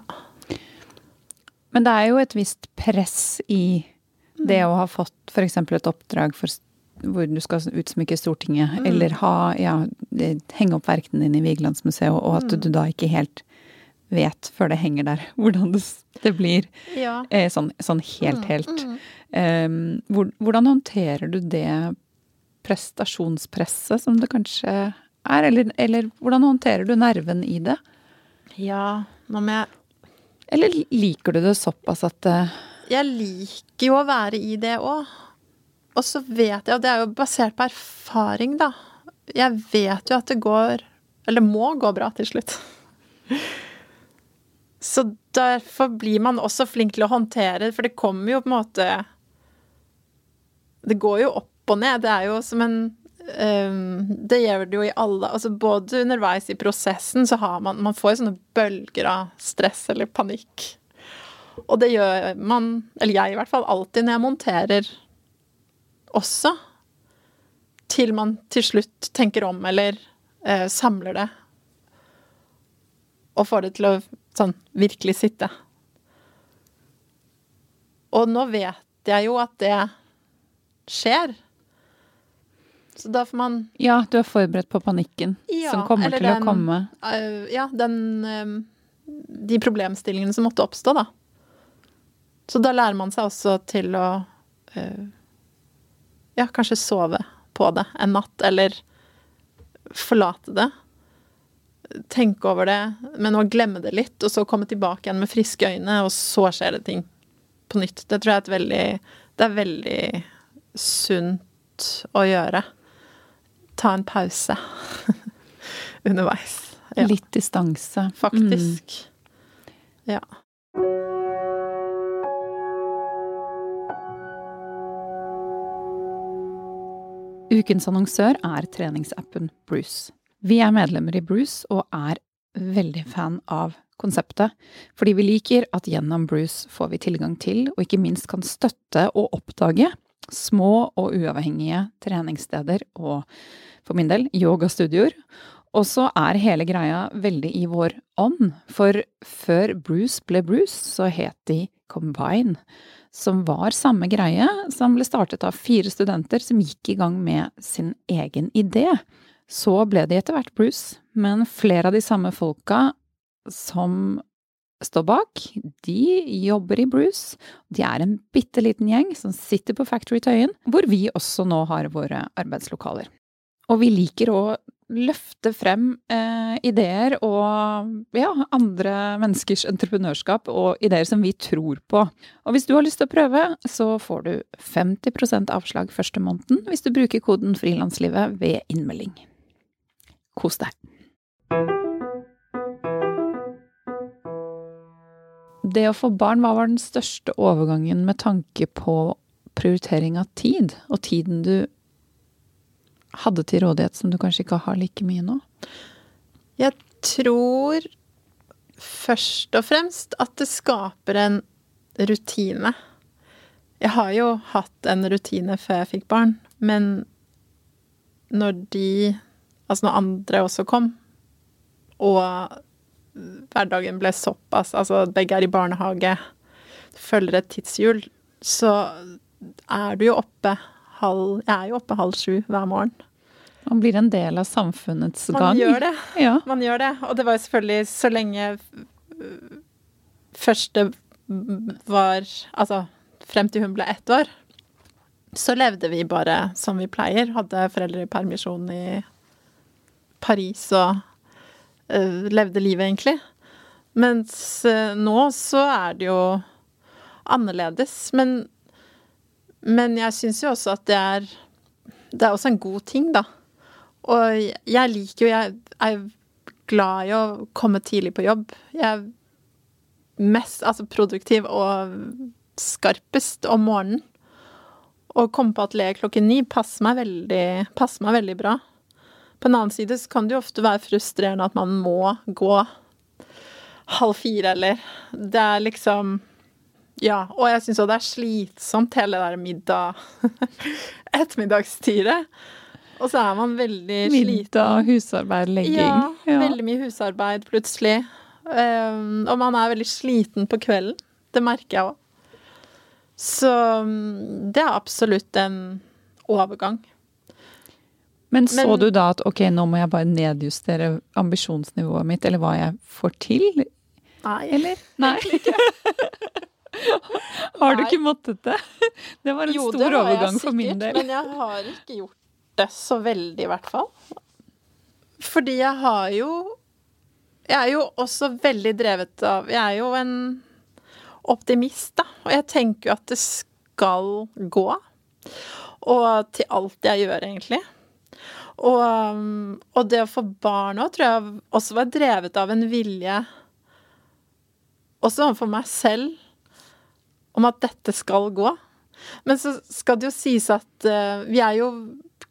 Men det er jo et visst press i det Mm. å ha fått f.eks. et oppdrag for, hvor du skal utsmykke Stortinget, Mm. eller ha, ja, henge opp verkene dine i Vigelandsmuseet, og at Mm. du da ikke helt vet før det henger der, hvordan det, det blir ja. eh, sånn, sånn helt, helt. Mm. hvor, hvordan håndterer du det prestasjonspresset som det kanskje er, eller, eller hvordan håndterer du nerven i det? Ja, nå må jeg Eller liker du det såpass at Jeg liker jo å være i det òg. Og så vet jeg, og det er jo basert på erfaring, da Jeg vet jo at det går Eller må gå bra til slutt. Så derfor blir man også flink til å håndtere, for det kommer jo på en måte Det går jo opp og ned. Det er jo som en um, det gjør det jo i alle altså Både underveis i prosessen så har man Man får jo sånne bølger av stress eller panikk. Og det gjør man, eller jeg i hvert fall, alltid når jeg monterer også. Til man til slutt tenker om eller uh, samler det. Og får det til å sånn virkelig sitte. Og nå vet jeg jo at det skjer. Så da får man Ja, du er forberedt på panikken Ja, som kommer til til å komme. øh, Ja, den øh, De problemstillingene som måtte oppstå, da. Så da lærer man seg også til å øh, Ja, kanskje sove på det en natt, eller forlate det. Tenke over det, men å glemme det litt, og så komme tilbake igjen med friske øyne, og så skjer det ting på nytt. Det tror jeg er et veldig Det er veldig sunt å gjøre. Ta en pause underveis. Ja, Litt distanse. Mm. faktisk. Ja. Ukens annonsør er treningsappen Bruce. Vi er medlemmer i Bruce og er veldig fan av konseptet, fordi vi liker at gjennom Bruce får vi tilgang til, og ikke minst kan støtte og oppdage, små og uavhengige treningssteder og, for min del, yogastudioer. Og så er hele greia veldig i vår ånd, for før Bruce ble Bruce, så het de Combine som var samme greie, som ble startet av fire studenter som gikk i gang med sin egen idé. Så ble de etter hvert Bruce, men flere av de samme folka som står bak, de jobber i Bruce. De er en bitte liten gjeng som sitter på Factory Tøyen, hvor vi også nå har våre arbeidslokaler. Og vi liker å løfte frem eh, ideer og ja, andre menneskers entreprenørskap og ideer som vi tror på. Og hvis du har lyst til å prøve, så får du 50% avslag første måneden hvis du bruker koden frilanslivet ved innmelding. Kos deg. Det å få barn, hva var den største overgangen med tanke på prioritering av tid, og tiden du hadde til rådighet som du kanskje ikke har like mye nå? Jeg tror først og fremst at det skaper en rutine. Jeg har jo hatt en rutine før jeg fikk barn, men når de Altså når andre også kom, og hverdagen ble såpass Altså begge er i barnehage, følger et tidshjul, så er du jo oppe halv Jeg er jo oppe halv sju hver morgen. Man blir en del av samfunnets Man gang. gjør det. Ja. Man gjør det. Og det var jo selvfølgelig så lenge øh, første var Altså frem til hun ble ett år, så levde vi bare som vi pleier. Hadde foreldrepermisjon i Paris og levde livet, egentlig. Mens øh, nå så er det jo annerledes. Men, men jeg syns jo også at det er Det er også en god ting, da. Og jeg liker jo Jeg er glad i å komme tidlig på jobb. Jeg er mest altså produktiv og skarpest om morgenen. Å komme på atelier klokken ni passer meg veldig, passer meg veldig bra. På en annen side så kan det jo ofte være frustrerende at man må gå halv fire, eller Det er liksom Ja. Og jeg syns òg det er slitsomt, hele det der middag Ettermiddagstyret. Og så er man veldig sliten. Middag, husarbeid, legging. Ja, veldig mye husarbeid plutselig. Um, og man er veldig sliten på kvelden. Det merker jeg òg. Så um, det er absolutt en overgang. Men så Men- du da at ok, nå må jeg bare nedjustere ambisjonsnivået mitt, eller hva jeg får til? Nei. Eller? Nei. Har du ikke måttet det? Det var en Jo, stor har jeg for min sikkert, del. Men jeg har ikke gjort det så veldig, i hvert fall. Fordi jeg har jo Jeg er jo også veldig drevet av Jeg er jo en optimist, da. Og jeg tenker jo at det skal gå. Og til alt jeg gjør, egentlig. Og, um, og det å få barn òg tror jeg også var drevet av en vilje Også overfor meg selv om at dette skal gå. Men så skal det jo sies at uh, vi er jo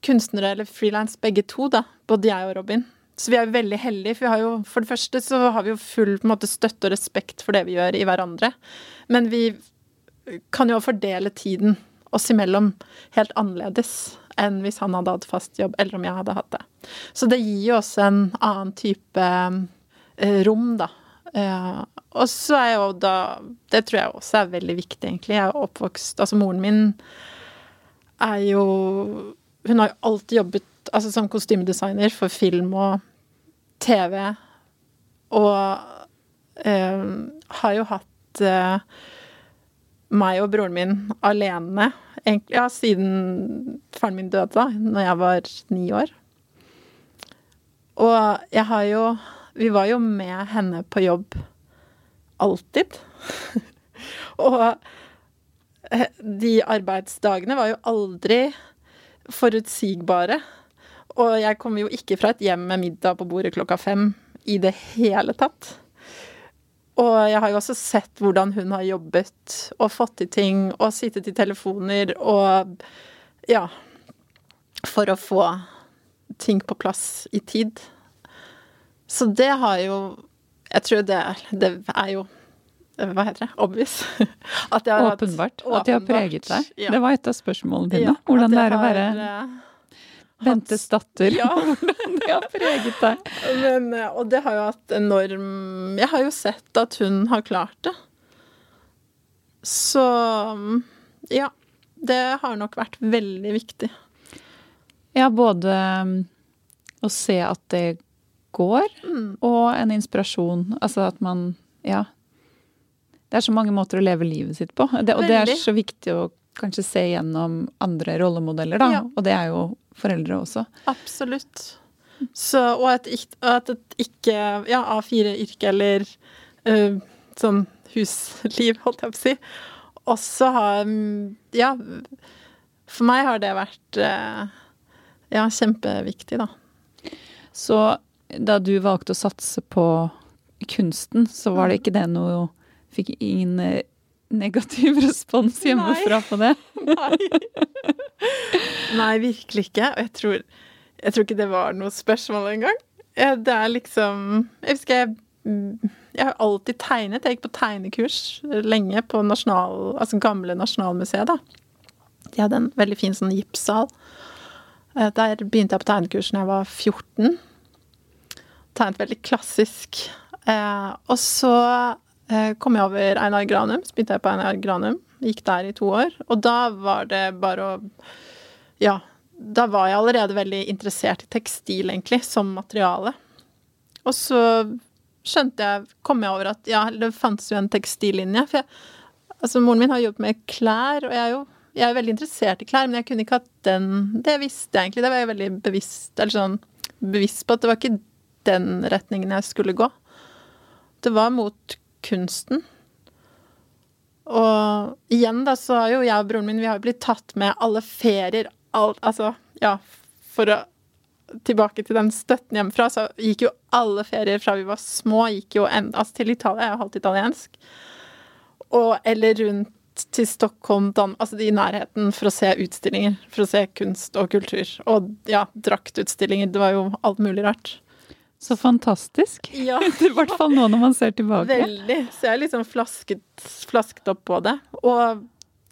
kunstnere eller frilans begge to, da. Både jeg og Robin. Så vi er jo veldig heldige, for vi har jo, for det første så har vi jo full på en måte, støtte og respekt for det vi gjør i hverandre. Men vi kan jo fordele tiden oss imellom helt annerledes enn hvis han hadde hatt fast jobb, eller om jeg hadde hatt det. Så det gir jo også en annen type eh, rom, da. Eh, og så er jo da Det tror jeg også er veldig viktig, egentlig. Jeg er oppvokst Altså, moren min er jo Hun har jo alltid jobbet altså, som kostymedesigner for film og TV, og eh, har jo hatt eh, meg og broren min alene egentlig, ja, siden faren min døde, da når jeg var ni år. Og jeg har jo Vi var jo med henne på jobb alltid. og eh, de arbeidsdagene var jo aldri forutsigbare. Og jeg kom jo ikke fra et hjem med middag på bordet klokka fem i det hele tatt. Og jeg har jo også sett hvordan hun har jobbet og fått til ting og sittet i telefoner og Ja. For å få ting på plass i tid. Så det har jo Jeg tror det, det er jo hva heter det? Obvious. At har åpenbart. Hatt, At de har preget deg. Ja. Det var et av spørsmålene dine. Ja, hvordan det er å være eh, Bentes datter. Ja. Hvordan det har preget deg. Men, eh, og det har jo hatt enorm Jeg har jo sett at hun har klart det. Så ja. Det har nok vært veldig viktig. Ja, både um, å se at det går, mm. og en inspirasjon. Altså at man Ja det er så mange måter å leve livet sitt på. Det, og det er så viktig å kanskje se gjennom andre rollemodeller, da. Ja. Og det er jo foreldre også. Absolutt. Så, og at, at et ikke ja, A4-yrke eller uh, sånn husliv, holdt jeg på å si, også har Ja, for meg har det vært uh, ja, kjempeviktig, da. Så da du valgte å satse på kunsten, så var det mm. ikke det noe Fikk ingen eh, negativ respons hjemmefra på det? Nei. Nei, virkelig ikke. Og jeg tror, jeg tror ikke det var noe spørsmål engang. Det er liksom Jeg husker jeg jeg har alltid tegnet. Jeg gikk på tegnekurs lenge på nasjonal, altså gamle Nasjonalmuseet. da. De hadde en veldig fin sånn gipssal. Eh, der begynte jeg på tegnekurs da jeg var 14. Tegnet veldig klassisk. Eh, og så kom jeg over Einar Granum, så begynte jeg på Einar Granum. Gikk der i to år. Og da var det bare å Ja. Da var jeg allerede veldig interessert i tekstil, egentlig, som materiale. Og så skjønte jeg, kom jeg over at ja, det fantes jo en tekstillinje. For jeg, altså, moren min har jobbet med klær, og jeg er jo jeg er veldig interessert i klær, men jeg kunne ikke hatt den Det visste jeg egentlig. Det var jeg veldig bevisst, eller sånn, bevisst på at det var ikke den retningen jeg skulle gå. Det var mot kunsten. Og igjen, da, så har jo jeg og broren min vi har blitt tatt med alle ferier, alt Altså, ja, for å Tilbake til den støtten hjemmefra, så gikk jo alle ferier fra vi var små, gikk jo en, altså til Italia, jeg er halvt italiensk, og eller rundt til Stockholm, Dan, altså i nærheten, for å se utstillinger. For å se kunst og kultur. Og ja, draktutstillinger. Det var jo alt mulig rart. Så fantastisk. Ja. I hvert fall nå når man ser tilbake. Veldig. Så jeg er liksom flasket, flasket opp på det. Og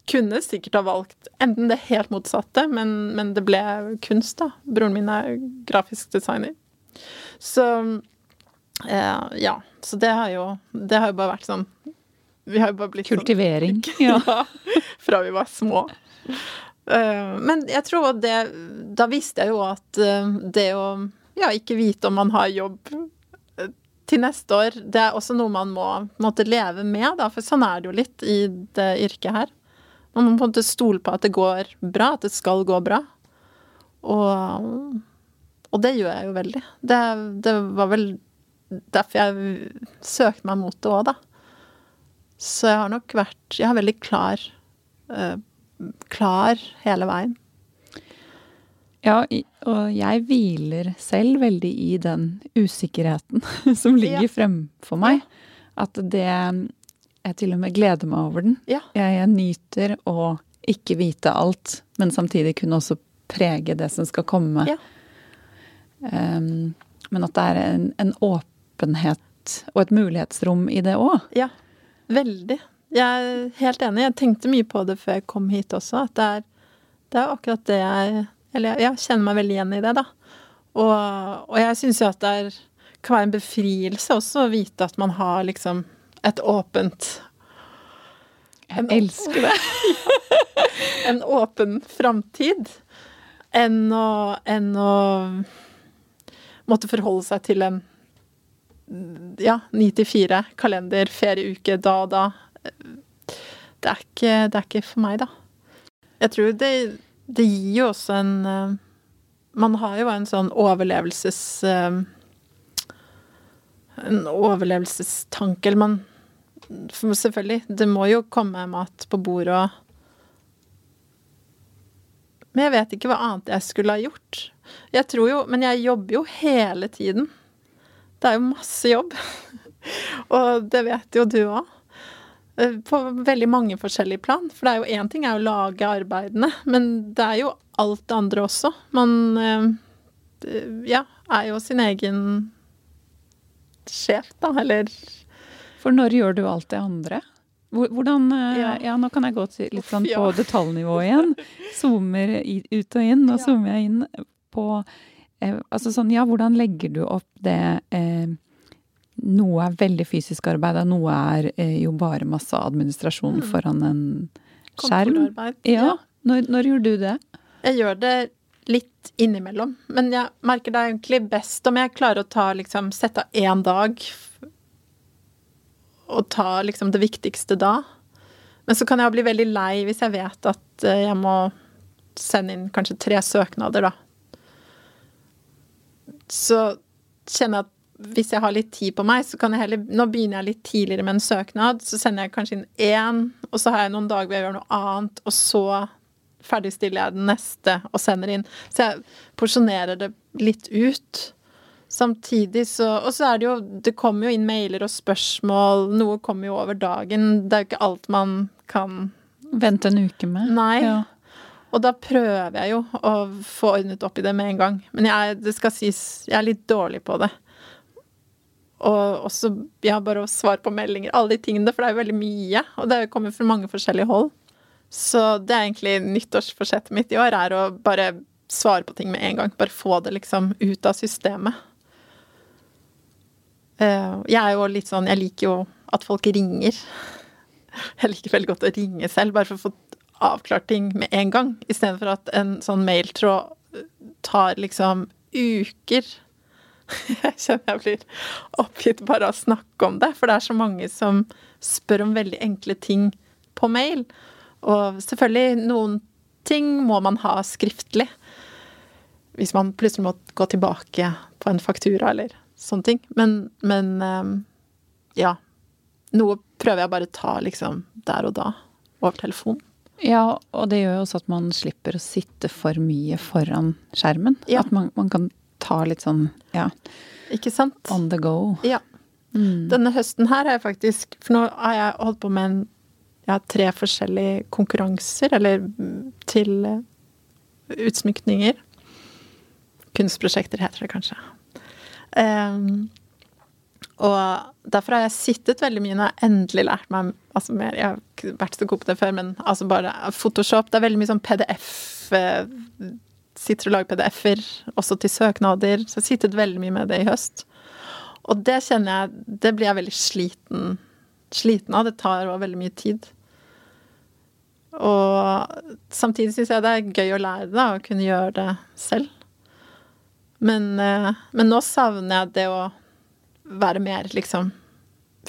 kunne sikkert ha valgt enten det helt motsatte, men, men det ble kunst, da. Broren min er grafisk designer. Så eh, ja. Så det har jo Det har jo bare vært sånn Vi har jo bare blitt sånn Kultivering. Sånn, ja. Fra vi var små. Eh, men jeg tror det Da visste jeg jo at uh, det å ja, ikke vite om man har jobb eh, til neste år. Det er også noe man må måtte leve med, da, for sånn er det jo litt i det yrket her. Man må på en måte stole på at det går bra, at det skal gå bra. Og, og det gjør jeg jo veldig. Det, det, var vel derfor jeg søkte meg mot det òg, da. Så jeg har nok vært Jeg er veldig klar øh, Klar hele veien. Ja, og jeg hviler selv veldig i den usikkerheten som ligger ja. fremfor meg. At det Jeg til og med gleder meg over den. Ja. Jeg, jeg, nyter å ikke vite alt, men samtidig kunne også prege det som skal komme. Ja. Um, men at det er en, en, åpenhet og et mulighetsrom i det òg. Ja, veldig. Jeg er helt enig. Jeg tenkte mye på det før jeg kom hit også. At det er, det er akkurat det jeg eller jeg kjenner meg veldig igjen i det, da. Og, og jeg syns jo at det er, kan være en befrielse også å vite at man har liksom et åpent Jeg elsker det. en åpen framtid. enn å, enn å måtte forholde seg til en ja, ni til fire kalender, ferieuke da og da. Det er, ikke, det er ikke for meg, da. Jeg tror det, det gir jo også en uh, Man har jo en sånn overlevelses... Uh, en overlevelsestanke, eller man Selvfølgelig, det må jo komme mat på bordet og Men jeg vet ikke hva annet jeg skulle ha gjort. Jeg tror jo Men jeg jobber jo hele tiden. Det er jo masse jobb. og det vet jo du òg. Eh, på veldig mange forskjellige plan. For det er jo én ting er å lage arbeidene, men det er jo alt det andre også. Man eh, ja, er jo sin egen sjef, da, eller For når gjør du alt det andre? Hvordan eh, ja. ja. nå kan jeg gå litt sånn på detaljnivå igjen. Zoomer ut og inn, og ja. zoomer jeg inn på eh, Altså sånn, ja, hvordan legger du opp det eh, Noe er veldig fysisk arbeid, og noe er eh, jo bare masse administrasjon mm. foran en skjerm. Ja. Når, når gjør du det? Jeg gjør det litt innimellom. Men jeg merker det er egentlig best om jeg klarer å ta liksom Sette av én dag og ta liksom det viktigste da. Men så kan jeg bli veldig lei hvis jeg vet at eh, jeg må sende inn kanskje tre søknader, da. Så kjenner jeg at hvis jeg har litt tid på meg, så kan jeg heller Nå begynner jeg litt tidligere med en søknad, så sender jeg kanskje inn én, og så har jeg noen dager hvor jeg gjør noe annet, og så ferdigstiller jeg den neste og sender inn. Så jeg porsjonerer det litt ut. Samtidig så Og så er det jo Det kommer jo inn mailer og spørsmål. Noe kommer jo over dagen. Det er jo ikke alt man kan Vente en uke med? Nei. Ja. Og da prøver jeg jo å få ordnet opp i det med en gang. Men jeg, det skal sies, jeg er litt dårlig på det. Og også ja, bare å svare på meldinger, alle de tingene. For det er jo veldig mye, og det kommer fra mange forskjellige hold. Så det er egentlig nyttårsforsettet mitt i år, er å bare svare på ting med en gang. Bare få det liksom ut av systemet. Eh, jeg er jo litt sånn Jeg liker jo at folk ringer. Jeg liker veldig godt å ringe selv, bare for å få avklart ting med en gang. Istedenfor at en sånn mailtråd tar liksom uker. Jeg kjenner jeg blir oppgitt bare av å snakke om det, for det er så mange som spør om veldig enkle ting på mail. Og selvfølgelig, noen ting må man ha skriftlig. Hvis man plutselig må gå tilbake på en faktura eller sånne ting. Men, men ehm, ja. Noe prøver jeg bare å ta liksom der og da, over telefon. Ja, og det gjør jo også at man slipper å sitte for mye foran skjermen. Ja. At man, man, kan ta litt sånn, ja Ikke sant? On the go. Ja. Mm. Denne høsten her er jeg faktisk For nå har jeg holdt på med en ja, tre forskjellige konkurranser, eller til uh, utsmykninger. Kunstprosjekter heter det kanskje. Um, og derfor har jeg sittet veldig mye når jeg endelig lært meg altså mer, Jeg har ikke vært så god på det før, men altså bare Photoshop. Det er veldig mye sånn PDF eh, Sitter og lager PDF-er, også til søknader. Så jeg har sittet veldig mye med det i høst. Og det kjenner jeg Det blir jeg veldig sliten sliten av. Det tar også veldig mye tid. Og samtidig syns jeg det er gøy å lære det, å kunne gjøre det selv. Men, eh, men, nå savner jeg det å være mer liksom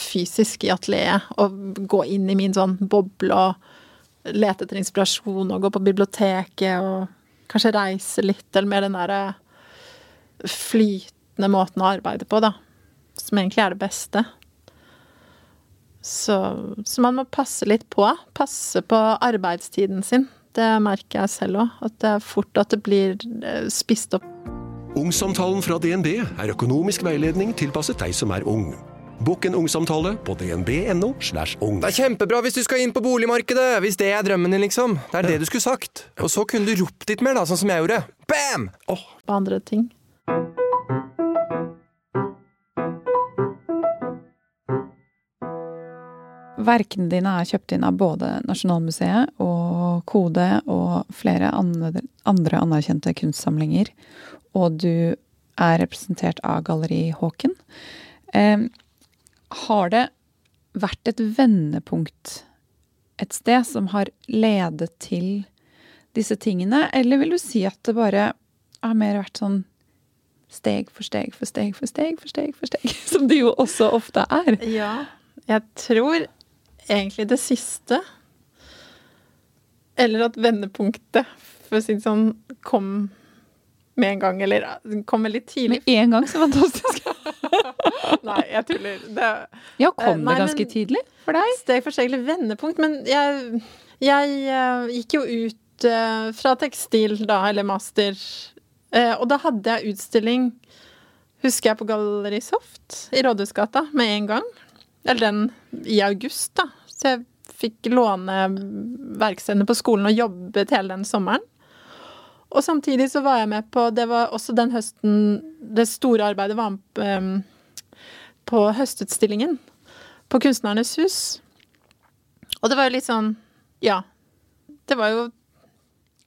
fysisk i atelieret og gå inn i min sånn boble og lete etter inspirasjon og gå på biblioteket og kanskje reise litt, eller mer den derre flytende måten å arbeide på, da. Som egentlig er det beste. Så, så, man må passe litt på. Passe på arbeidstiden sin. Det merker jeg selv òg. At det er fort at det blir eh, spist opp. Ungsamtalen fra DNB er økonomisk veiledning tilpasset deg som er ung. Bokk en ungsamtale på dnb.no. slash ung. Det er kjempebra hvis du skal inn på boligmarkedet! Hvis det er drømmen din, liksom. Det er ja. det du skulle sagt. Og så kunne du ropt litt mer, da, sånn som jeg gjorde. Bam! Oh. På andre ting. Verkene dine er kjøpt inn av både Nasjonalmuseet og Kode og flere andre, anerkjente kunstsamlinger. Og du er representert av Galleri Håken. Eh, har det vært et vendepunkt et sted som har ledet til disse tingene, eller vil du si at det bare har mer vært sånn steg for steg for steg for steg for steg, for steg, som det jo også ofte er? Ja, jeg tror egentlig det siste. Eller at vendepunktet, for å si det sånn, kom med en gang. Eller kom litt tidlig. Med en gang, så fantastisk. Nei, jeg tuller. Det, ja, kom Nei, det ganske tidlig for deg? Steg for steg eller vendepunkt. Men jeg, jeg uh, gikk jo ut uh, fra tekstil da, eller master, uh, og da hadde jeg utstilling, husker jeg, på Galleri Soft i Rådhusgata med en gang. Eller den i august, da. Så jeg fikk låne verkstedene på skolen og jobbet hele den sommeren. Og samtidig så var jeg med på Det var også den høsten det store arbeidet var med eh, på høstutstillingen på Kunstnernes hus. Og det var jo litt sånn Ja. Det var jo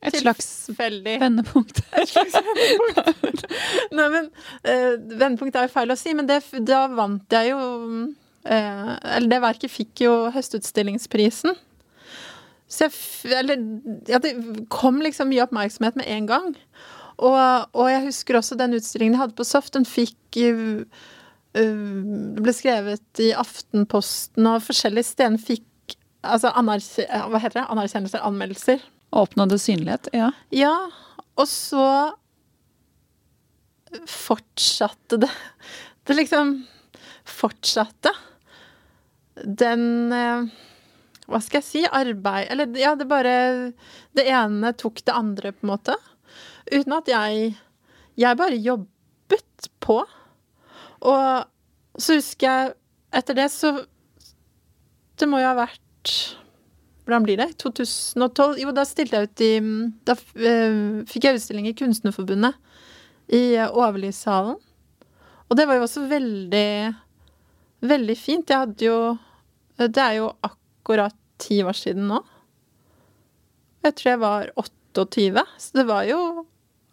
Et slags veldig vendepunkt. Et slags vendepunkt. Nei, men uh, Vendepunkt er jo feil å si, men det, da vant jeg jo uh, Eller det verket fikk jo Høstutstillingsprisen. Så jeg Eller ja, det kom liksom mye oppmerksomhet med en gang. Og, og jeg husker også den utstillingen jeg hadde på Soft. Den fikk uh, Det ble skrevet i Aftenposten og forskjellige steder. Fikk altså anerk hva heter det? anerkjennelser, anmeldelser. Oppnådde synlighet, ja. Ja, og så fortsatte det. Det liksom fortsatte. Den eh, Hva skal jeg si? Arbeid Eller ja, det bare Det ene tok det andre, på en måte. Uten at jeg Jeg bare jobbet på. Og så husker jeg Etter det så Det må jo ha vært hvordan blir det? 2012? Jo, da stilte jeg ut i Da eh, fikk jeg utstilling i Kunstnerforbundet i Overlyssalen. Og det var jo også veldig Veldig fint. Jeg hadde jo Det er jo akkurat ti år siden nå. Jeg tror jeg var 28, så det var jo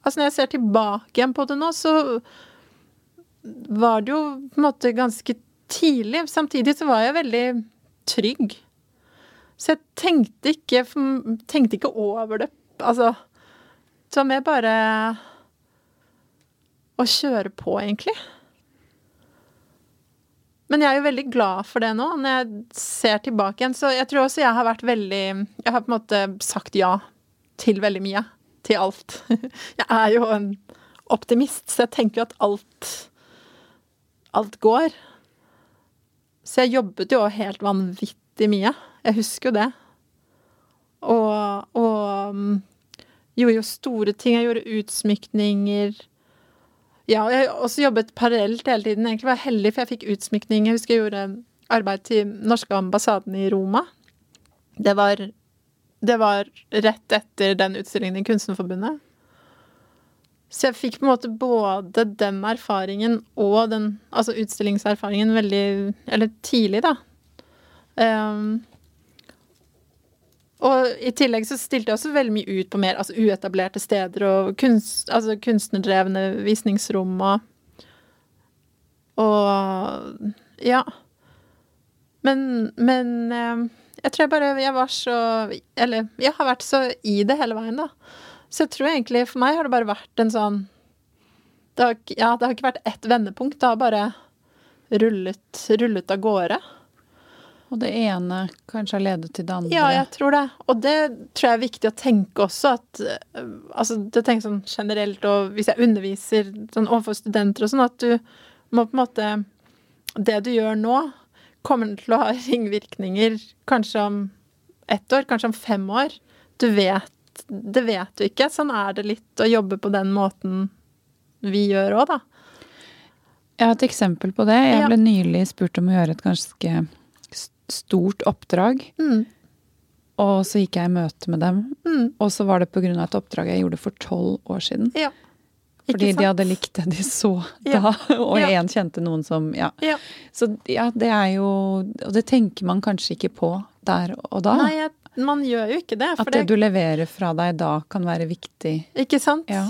Altså, når jeg ser tilbake igjen på det nå, så var det jo på en måte ganske tidlig. Samtidig så var jeg veldig trygg. Så jeg tenkte ikke, tenkte ikke over det. Altså Det var mer bare å kjøre på, egentlig. Men jeg er jo veldig glad for det nå, når jeg ser tilbake igjen. Så jeg tror også jeg har vært veldig Jeg har på en måte sagt ja til veldig mye. Til alt. Jeg er jo en optimist, så jeg tenker jo at alt Alt går. Så jeg jobbet jo helt vanvittig mye. Jeg husker jo det. Og, og um, gjorde jo store ting. Jeg gjorde utsmykninger. Ja, og jeg har også jobbet parallelt hele tiden. Egentlig var jeg heldig, for jeg fikk utsmykning. Jeg husker jeg gjorde arbeid til norske ambassaden i Roma. Det var, det var rett etter den utstillingen i Kunstnerforbundet. Så jeg fikk på en måte både den erfaringen og den altså utstillingserfaringen veldig Eller tidlig, da. Um, og i tillegg så stilte jeg også veldig mye ut på mer altså uetablerte steder og kunst, altså kunstnerdrevne visningsrom og Og ja. Men, men eh, jeg tror jeg bare jeg var så Eller jeg har vært så i det hele veien, da. Så jeg tror egentlig for meg har det bare vært en sånn det har, Ja, det har ikke vært ett vendepunkt. Det har bare rullet, rullet av gårde. Og det ene kanskje har ledet til det andre. Ja, jeg tror det. Og det tror jeg er viktig å tenke også. At, øh, altså, det tenker sånn generelt, og hvis jeg underviser sånn overfor studenter og sånn, at du må på en måte Det du gjør nå, kommer til å ha ringvirkninger kanskje om ett år, kanskje om fem år. Du vet Det vet du ikke. Sånn er det litt å jobbe på den måten vi gjør òg, da. Jeg har et eksempel på det. Jeg Ja. ble nylig spurt om å gjøre et ganske stort oppdrag. Mm. Og så gikk jeg i møte med dem. Mm. Og så var det pga. et oppdrag jeg gjorde for tolv år siden. Ja. Fordi de hadde likt det de så Ja. da. Og Ja. én kjente noen som Ja. Ja. Så ja, det er jo Og det tenker man kanskje ikke på der og da. Nei, man gjør jo ikke det. At det du leverer fra deg da, kan være viktig. Ikke sant? Ja.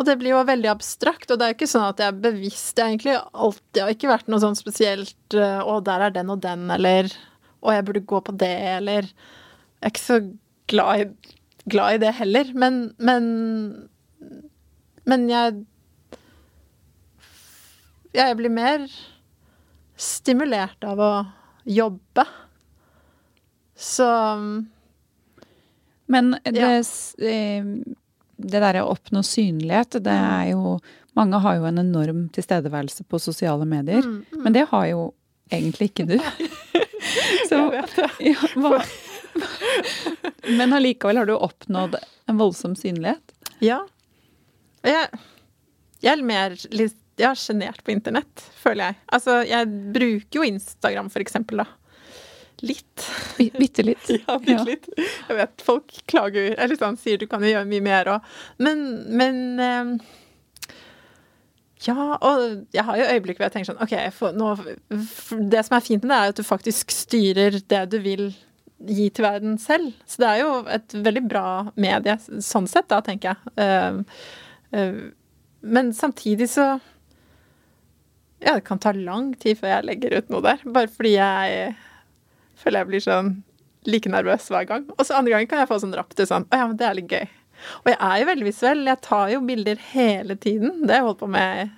Og det blir jo veldig abstrakt, og det er jo ikke sånn at jeg er bevisst. Jeg egentlig alltid jeg har ikke vært noe sånn spesielt eh, 'Å, der er den og den', eller 'Å, jeg burde gå på det', eller Jeg er ikke så glad i glad i det heller. Men, men, men jeg Jeg blir mer stimulert av å jobbe. Så Men det, Ja. Det derre å oppnå synlighet, det er jo Mange har jo en enorm tilstedeværelse på sosiale medier. Mm, Men det har jo egentlig ikke du. Så, ja, hva, men allikevel har du oppnådd en voldsom synlighet. Ja. Jeg, jeg er mer litt jeg er sjenert på internett, føler jeg. Altså, jeg bruker jo Instagram, for eksempel, da. Litt. Bi- Bitte litt. Ja, bitte litt. Jeg vet folk klager Eller sånn sier du kan jo gjøre mye mer òg. Men, men eh, Ja, og jeg har jo øyeblikk hvor jeg tenker sånn OK, får, nå, det som er fint med det, er at du faktisk styrer det du vil gi til verden selv. Så det er jo et veldig bra medie sånn sett, da, tenker jeg. Eh, eh, men samtidig så Ja, det kan ta lang tid før jeg legger ut noe der. Bare fordi jeg føler jeg blir sånn like nervøs hver gang. Og så andre ganger kan jeg få sånn rapp til sånn Å ja, men det er litt gøy. Og jeg er jo veldig visuell. Jeg tar jo bilder hele tiden. Det har jeg holdt på med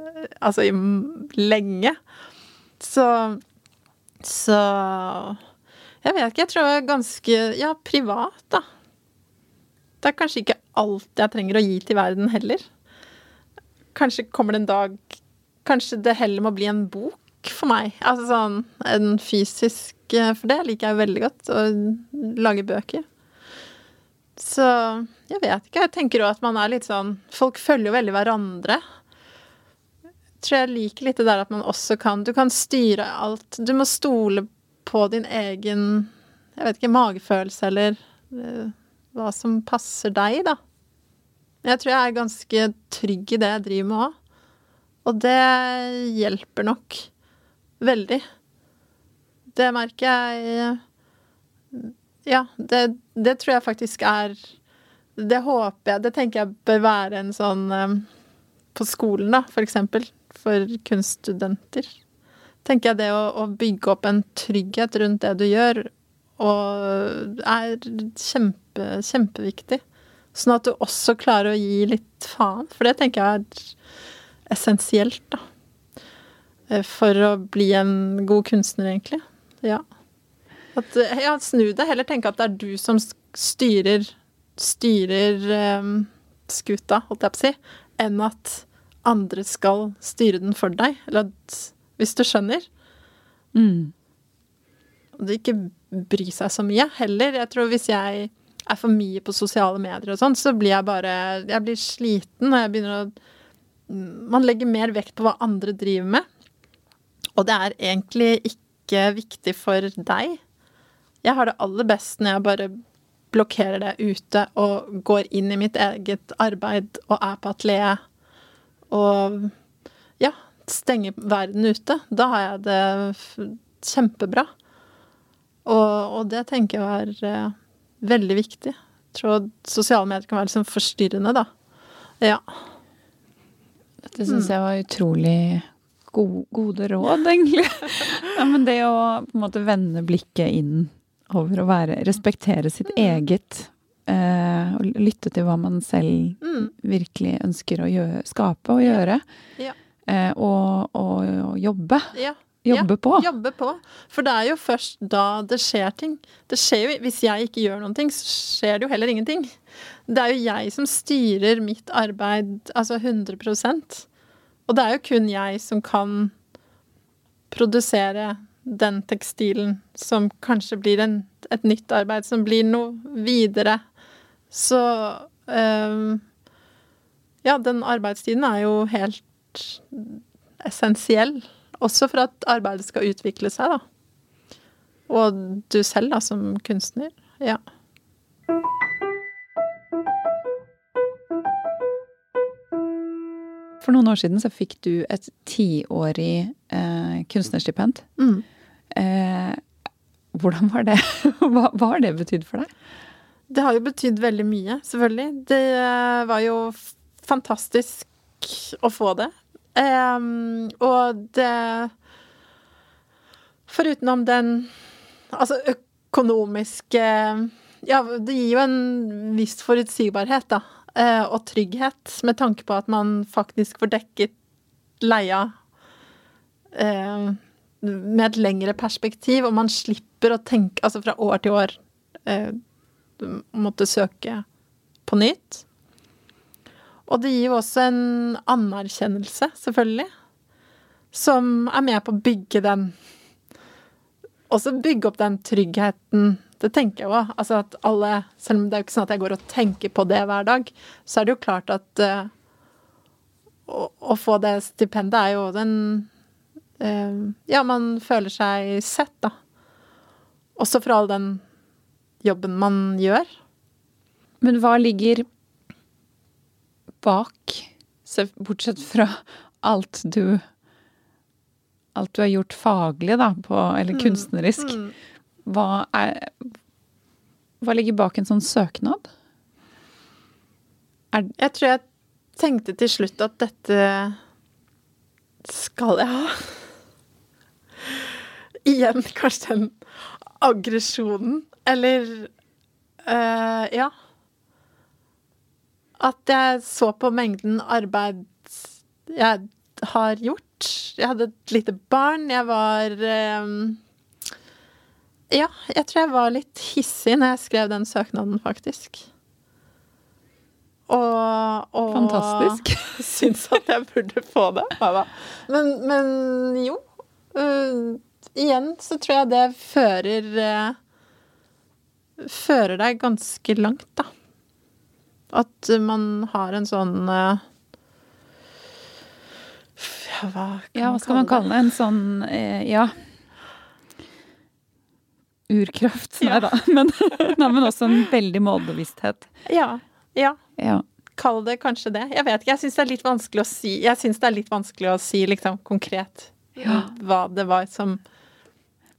eh, altså i lenge. Så Så Jeg vet ikke. Jeg tror jeg er ganske ja, privat, da. Det er kanskje ikke alt jeg trenger å gi til verden heller. Kanskje kommer det en dag Kanskje det heller må bli en bok for meg. Altså sånn en fysisk For det liker jeg veldig godt, å lage bøker. Så jeg vet ikke. Jeg tenker òg at man er litt sånn Folk følger jo veldig hverandre. Jeg tror jeg liker litt det der at man også kan Du kan styre alt. Du må stole på din egen Jeg vet ikke, magefølelse eller uh, hva som passer deg, da. Jeg tror jeg er ganske trygg i det jeg driver med òg. Og det hjelper nok veldig. Det merker jeg Ja, det, det tror jeg faktisk er Det håper jeg Det tenker jeg bør være en sånn eh, På skolen, da, for eksempel. For kunststudenter. Tenker jeg det å, å bygge opp en trygghet rundt det du gjør, og er kjempe, kjempeviktig. Sånn at du også klarer å gi litt faen. For det tenker jeg er essensielt, da. Eh, For å bli en god kunstner, egentlig. Ja. At, eh, ja, snu det. Heller tenke at det er du som styrer styrer um, skuta, holdt jeg på å si, enn at andre skal styre den for deg. Eller at Hvis du skjønner. Mm. Og det ikke bry seg så mye heller. Jeg tror hvis jeg er for mye på sosiale medier og sånn, så blir jeg bare Jeg blir sliten, og jeg begynner å Man legger mer vekt på hva andre driver med. Og det er egentlig ikke viktig for deg. Jeg har det aller best når jeg bare blokkerer det ute og går inn i mitt eget arbeid og er på atelieret og ja, stenger verden ute. Da har jeg det kjempebra. Og, og det tenker jeg er eh, veldig viktig. Jeg tror sosiale medier kan være sånn forstyrrende, da. Ja. Dette syns jeg var utrolig go gode råd, egentlig. ja, men det å på en måte vende blikket inn over å være Respektere sitt eget. Eh, og lytte til hva man selv Mm. virkelig ønsker å gjøre, skape og gjøre. Ja. Eh, og, og, og jobbe. ja. Jobbe ja, på. Jobbe på. For det er jo først da det skjer ting. Det skjer jo, Hvis jeg ikke gjør noen ting, så skjer det jo heller ingenting. Det er jo jeg som styrer mitt arbeid altså 100 Og det er jo kun jeg som kan produsere den tekstilen som kanskje blir en, et nytt arbeid, som blir noe videre. Så um, Ja, den arbeidstiden er jo helt essensiell. Også for at arbeidet skal utvikle seg, da. Og du selv, da, som kunstner. Ja. For noen år siden så fikk du et tiårig eh, kunstnerstipend. Mm. Eh, hvordan var det? hva, hva har det betydd for deg? Det har jo betydd veldig mye, selvfølgelig. Det eh, var jo fantastisk å få det. Em, og det Forutenom den altså økonomiske Ja, det gir jo en viss forutsigbarhet, da. Eh, og trygghet, med tanke på at man faktisk får dekket leia eh, med et lengre perspektiv, og man slipper å tenke Altså fra år til år eh, måtte søke på nytt. Og det gir jo også en anerkjennelse, selvfølgelig, som er med på å bygge den Også bygge opp den tryggheten. Det tenker jeg òg. Altså at alle Selv om det er jo ikke sånn at jeg går og tenker på det hver dag, så er det jo klart at uh, å, å, få det stipendet er jo den uh, Ja, man føler seg sett, da. Også for all den jobben man gjør. Men hva ligger bak, bortsett fra alt du Alt du har gjort faglig, da, på, eller mm, kunstnerisk. Mm, mm. Hva er Hva ligger bak en sånn søknad? Er, jeg tror jeg tenkte til slutt at dette skal jeg ha. Igjen kanskje den aggresjonen. Eller øh, Ja at jeg så på mengden arbeid jeg har gjort. Jeg hadde et lite barn. Jeg var um, Ja, jeg tror jeg var litt hissig når jeg skrev den søknaden, faktisk. Og, og Fantastisk. syns at jeg burde få det. Men, men jo. Uh, igjen så tror jeg det fører uh, Fører deg ganske langt, da. At man har en sånn uh, ja, hva, ja, hva skal man kalle det? En sånn ja. Urkraft. Nei ja. da. Men, nei, men, også en veldig målbevissthet. Ja. Ja. ja. Kall det kanskje det. Jeg vet ikke. Jeg syns det er litt vanskelig å si Jeg synes det er litt vanskelig å si liksom konkret ja. hva det var som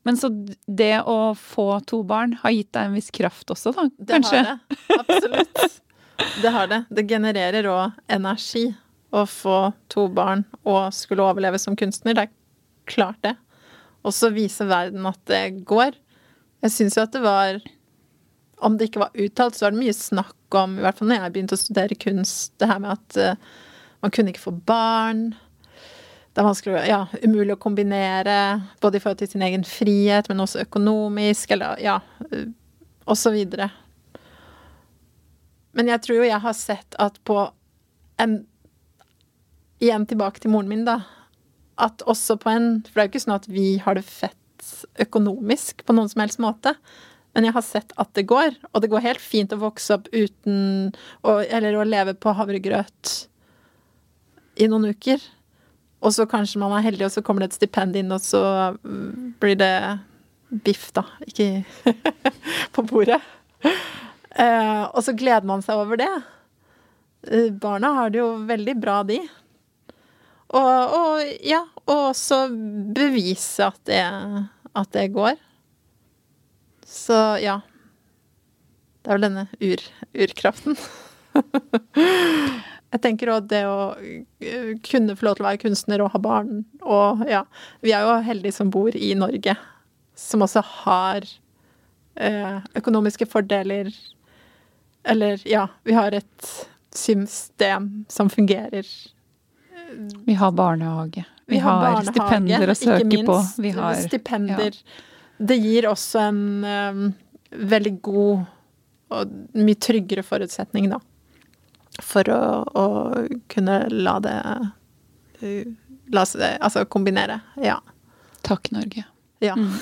men så det å få to barn har gitt deg en viss kraft også, da? Det har det. Absolutt. Det har det. Det genererer òg energi å få to barn og skulle overleve som kunstner. Det er klart det. Og så vise verden at det går. Jeg syns jo at det var Om det ikke var uttalt, så var det mye snakk om, i hvert fall når jeg begynte å studere kunst, det her med at uh, man kunne ikke få barn. Det er vanskelig, ja, umulig å kombinere, både i forhold til sin egen frihet, men også økonomisk, eller ja, og så videre. Men jeg tror jo jeg har sett at på en Igjen tilbake til moren min, da. At også på en For det er jo ikke sånn at vi har det fett økonomisk på noen som helst måte. Men jeg har sett at det går, og det går helt fint å vokse opp uten å, Eller å leve på havregrøt i noen uker. Og så kanskje man er heldig, og så kommer det et stipend inn, og så blir det biff, da. Ikke på bordet. Uh, og så gleder man seg over det. Uh, barna har det jo veldig bra, de. Og, og ja, og også bevise at det, at det går. Så ja. Det er vel denne ur, urkraften. Jeg tenker òg det å eh, kunne få lov til å være kunstner og ha barn og ja Vi er jo heldige som bor i Norge, som også har eh, økonomiske fordeler eller ja, vi har et system som fungerer. Vi har barnehage. Vi, vi har, har stipender å søke minst, på. Vi har stipender. Ja. Det gir også en um, veldig god og mye tryggere forutsetning, da. For å, å kunne la det uh, La seg altså kombinere. Ja. Takk, Norge. Ja. Mm.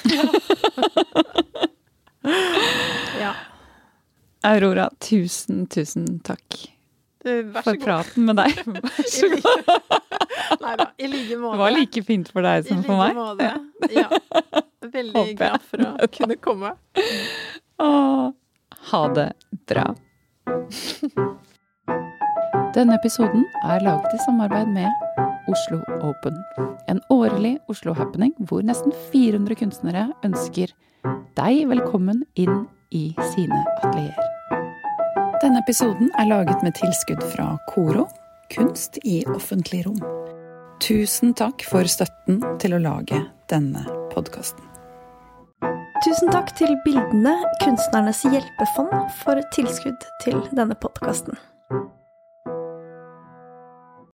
ja. Aurora, tusen, tusen takk for praten med deg. Vær så god. Nei da, i like måte. Det var like fint for deg som for meg. I like måte, ja. Veldig glad for å kunne komme. Åh, ha det bra. Denne episoden er laget i samarbeid med Oslo Open. En årlig Oslo-happening hvor nesten 400 kunstnere ønsker deg velkommen inn i sine atelierer. Denne episoden er laget med tilskudd fra Koro, kunst i offentlig rom. Tusen takk for støtten til å lage denne podkasten. Tusen takk til Bildene, Kunstnernes hjelpefond, for tilskudd til denne podkasten.